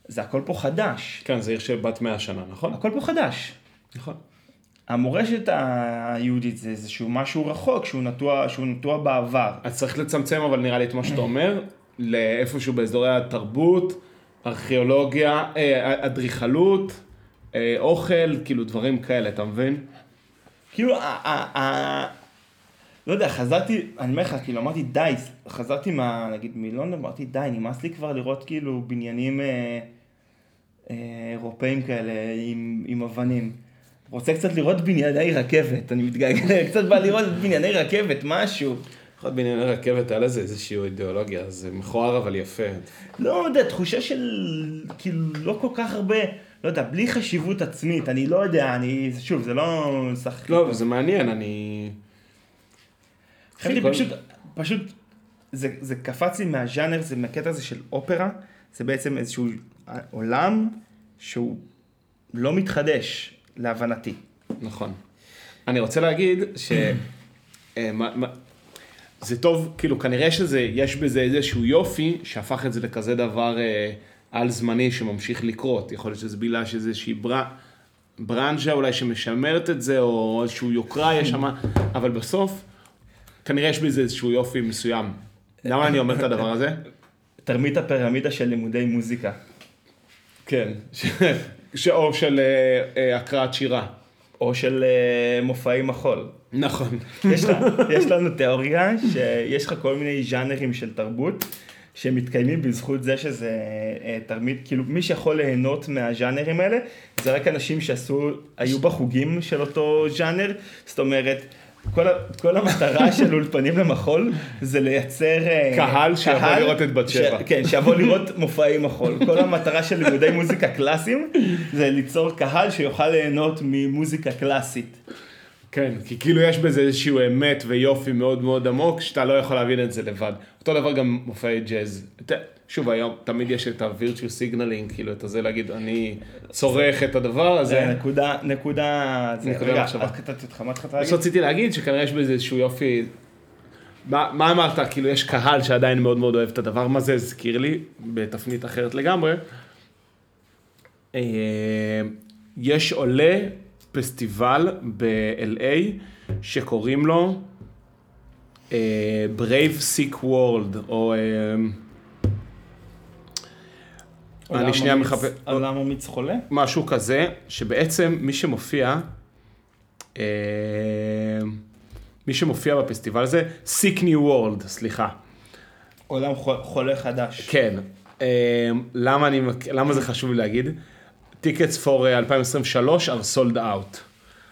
זה הכל פה חדש. כן, זה עיר של בת 100 שנה, נכון? הכל פה חדש. נכון. המורשת היהודית זה איזשהו משהו רחוק, שהוא נטוע, שהוא נטוע בעבר. אז צריך לצמצם אבל נראה לי את מה שאתה אומר, לאיפשהו באזורי התרבות, ארכיאולוגיה, אה, אדריכלות, אה, אוכל, כאילו דברים כאלה, אתה מבין? כאילו, לא יודע, חזרתי, אני אומר לך, כאילו, אמרתי, די, חזרתי מה, נגיד, מלונדון, אמרתי, די, נמאס לי כבר לראות כאילו בניינים אה, אירופאים כאלה עם, עם אבנים. רוצה קצת לראות בנייני רכבת, אני מתגעגע, קצת בא לראות בנייני רכבת, משהו. אחד בענייני רכבת, היה לזה איזושהי אידיאולוגיה, זה מכוער אבל יפה. לא יודע, תחושה של, כאילו, לא כל כך הרבה, לא יודע, בלי חשיבות עצמית, אני לא יודע, אני, שוב, זה לא שחק... לא, זה מעניין, אני... כל- פשוט, פשוט, זה, זה קפץ לי מהז'אנר, זה מהקטע הזה של אופרה, זה בעצם איזשהו עולם שהוא לא מתחדש, להבנתי. נכון. אני רוצה להגיד ש... אה, זה טוב, כאילו כנראה שזה, יש בזה איזשהו יופי שהפך את זה לכזה דבר אה, על זמני שממשיך לקרות. יכול להיות שזה בגלל שזה איזושהי ברא... ברנז'ה אולי שמשמרת את זה, או איזשהו יוקרה יש שם, אבל בסוף, כנראה יש בזה איזשהו יופי מסוים. למה אני אומר את הדבר הזה? תרמית הפירמידה של לימודי מוזיקה. כן. ש- או של אה, אה, הקראת שירה. או של אה, מופעי מחול. נכון. יש, לה, יש לנו תיאוריה שיש לך כל מיני ז'אנרים של תרבות שמתקיימים בזכות זה שזה תרמית, כאילו מי שיכול ליהנות מהז'אנרים האלה זה רק אנשים שעשו, היו בחוגים של אותו ז'אנר, זאת אומרת כל, כל המטרה של אולפנים למחול זה לייצר אה, קהל שיבוא לראות את בת שבע. כן, שיבוא לראות מופעי מחול. כל המטרה של לימודי מוזיקה קלאסיים זה ליצור קהל שיוכל ליהנות ממוזיקה קלאסית. כן, כי כאילו יש בזה איזשהו אמת ויופי מאוד מאוד עמוק, שאתה לא יכול להבין את זה לבד. אותו דבר גם מופעי ג'אז. שוב, היום תמיד יש את ה-virtual signaling, כאילו, את הזה להגיד, אני צורך את הדבר זה הזה. נקודה, נקודה, נקודה רגע, מחשבה. אז קטעתי אותך, מה התחלת להגיד? שרציתי להגיד, שכנראה יש בזה איזשהו יופי... מה, מה אמרת? כאילו, יש קהל שעדיין מאוד מאוד אוהב את הדבר, מה זה הזכיר לי, בתפנית אחרת לגמרי. אה, יש עולה פסטיבל ב-LA שקוראים לו אה, Brave Sick World, או... אה, אני שנייה מחפש... עולם אמיץ חולה? משהו כזה, שבעצם מי שמופיע, אה, מי שמופיע בפסטיבל הזה, Sick New World, סליחה. עולם חו- חולה חדש. כן. אה, למה, אני, למה זה חשוב לי להגיד? טיקטס פור 2023 are sold out.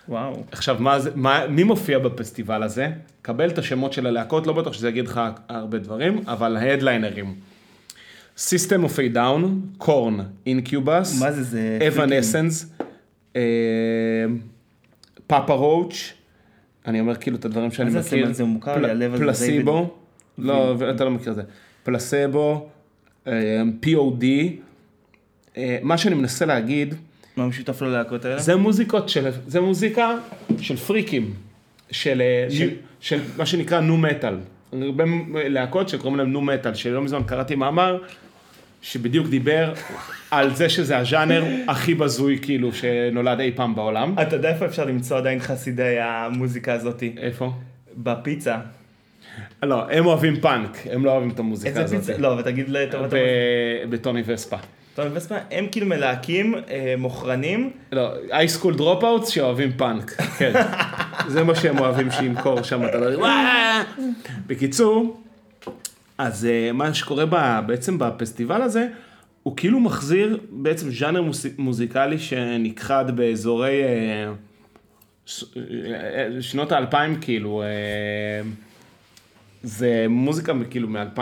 וואו. עכשיו, מה זה, מה, מי מופיע בפסטיבל הזה? קבל את השמות של הלהקות, לא בטוח שזה יגיד לך הרבה דברים, אבל ההדליינרים. System of a Down, קורן, אינקיובס, מה זה, זה אבן. אסנס, פאפה רואוץ', אני אומר כאילו את הדברים שאני זה מכיר? הוא מוכר לי, הלב הזה, פלסיבו, לא, אתה לא מכיר את זה, פלסבו, אה, POD, מה שאני מנסה להגיד, מה משותף ללהקות האלה? זה מוזיקות של, זה מוזיקה של פריקים, של, אה, של, של מה שנקרא נו מטאל. הרבה להקות שקוראים להם נו מטאל, שלא מזמן קראתי מאמר שבדיוק דיבר על זה שזה הז'אנר הכי בזוי כאילו שנולד אי פעם בעולם. אתה יודע איפה אפשר למצוא עדיין חסידי המוזיקה הזאתי? איפה? בפיצה. לא, הם אוהבים פאנק, הם לא אוהבים את המוזיקה איזה הזאת. פיצה? לא, אבל תגיד לטובת ב- בטוני וספה. טוב, וספה, הם כאילו מלהקים אה, מוכרנים, לא, high school dropouts שאוהבים פאנק, כן. זה מה שהם אוהבים שימכור שם, אתה לא... בקיצור, אז אה, מה שקורה ב- בעצם בפסטיבל הזה, הוא כאילו מחזיר בעצם ז'אנר מוס- מוזיקלי שנכחד באזורי אה, ש- אה, שנות האלפיים, כאילו, אה, זה מוזיקה כאילו מ-2000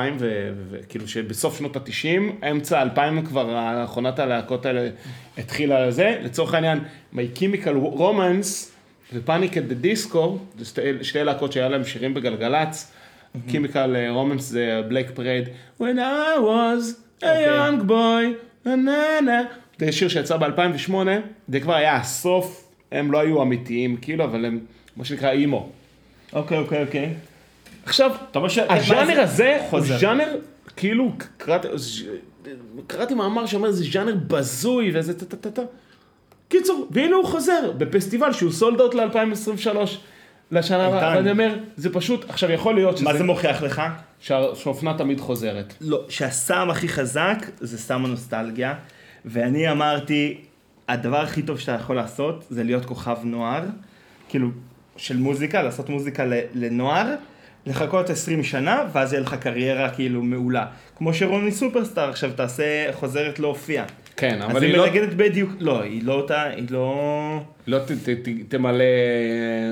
וכאילו שבסוף שנות ה-90, אמצע ה-2000 כבר אחרונת הלהקות האלה התחילה לזה, לצורך העניין, My Chemical Romance at the Disco, זה שתי, שתי להקות שהיה להם שירים בגלגלצ, Chemical Romance זה Black Parade, When I was a young boy, na na na, זה שיר שיצא ב-2008, זה כבר היה הסוף, הם לא היו אמיתיים כאילו, אבל הם מה שנקרא אימו. אוקיי, אוקיי, אוקיי. עכשיו, הז'אנר? הזה הוא. ז'אנר, כאילו, קראתי, מאמר שאומר זה ז'אנר בזוי וזה טה טה טה טה. קיצור, והנה הוא חוזר בפסטיבל שהוא סולד אאוט ל-2023. לשנה הבאה. ואני אומר, זה פשוט, עכשיו יכול להיות מה זה שזה, מוכיח לך? שה- שהאופנה תמיד חוזרת. לא, שהסם הכי חזק זה סם הנוסטלגיה, ואני אמרתי, הדבר הכי טוב שאתה יכול לעשות זה להיות כוכב נוער, כאילו, של מוזיקה, לעשות מוזיקה לנוער, לחכות 20 שנה, ואז יהיה לך קריירה כאילו מעולה. כמו שרוני סופרסטאר עכשיו תעשה, חוזרת להופיע. כן, אז אבל היא היא לא, מנגנת בדיוק, לא, היא לא אותה, היא לא... לא ת- ת- ת- תמלא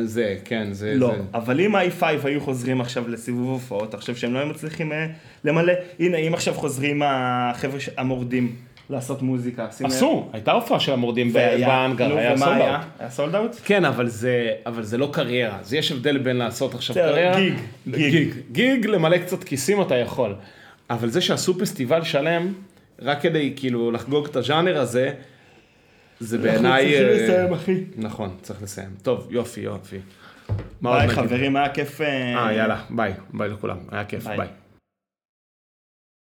זה, כן, זה, לא, זה. אבל אם היי פייב היו חוזרים עכשיו לסיבוב הופעות, אתה חושב שהם לא היו מצליחים אה, למלא? הנה, אם עכשיו חוזרים החבר'ה המורדים לעשות מוזיקה. עשו, הייתה הופעה של המורדים בהאנגר, היה sold? out. היה sold out? כן, אבל זה, אבל זה לא קריירה. אז יש הבדל בין לעשות עכשיו קריירה. gig, gig. gig. למלא קצת כיסים אתה יכול. אבל זה שעשו פסטיבל שלם, רק כדי כאילו לחגוג את הז'אנר הזה, זה בעיניי... צריכים אה, לסיים, אחי. נכון, צריך לסיים. טוב, יופי, יופי. ביי? חברים, היה כיף. אה, יאללה, ביי. ביי לכולם. היה כיף. ביי.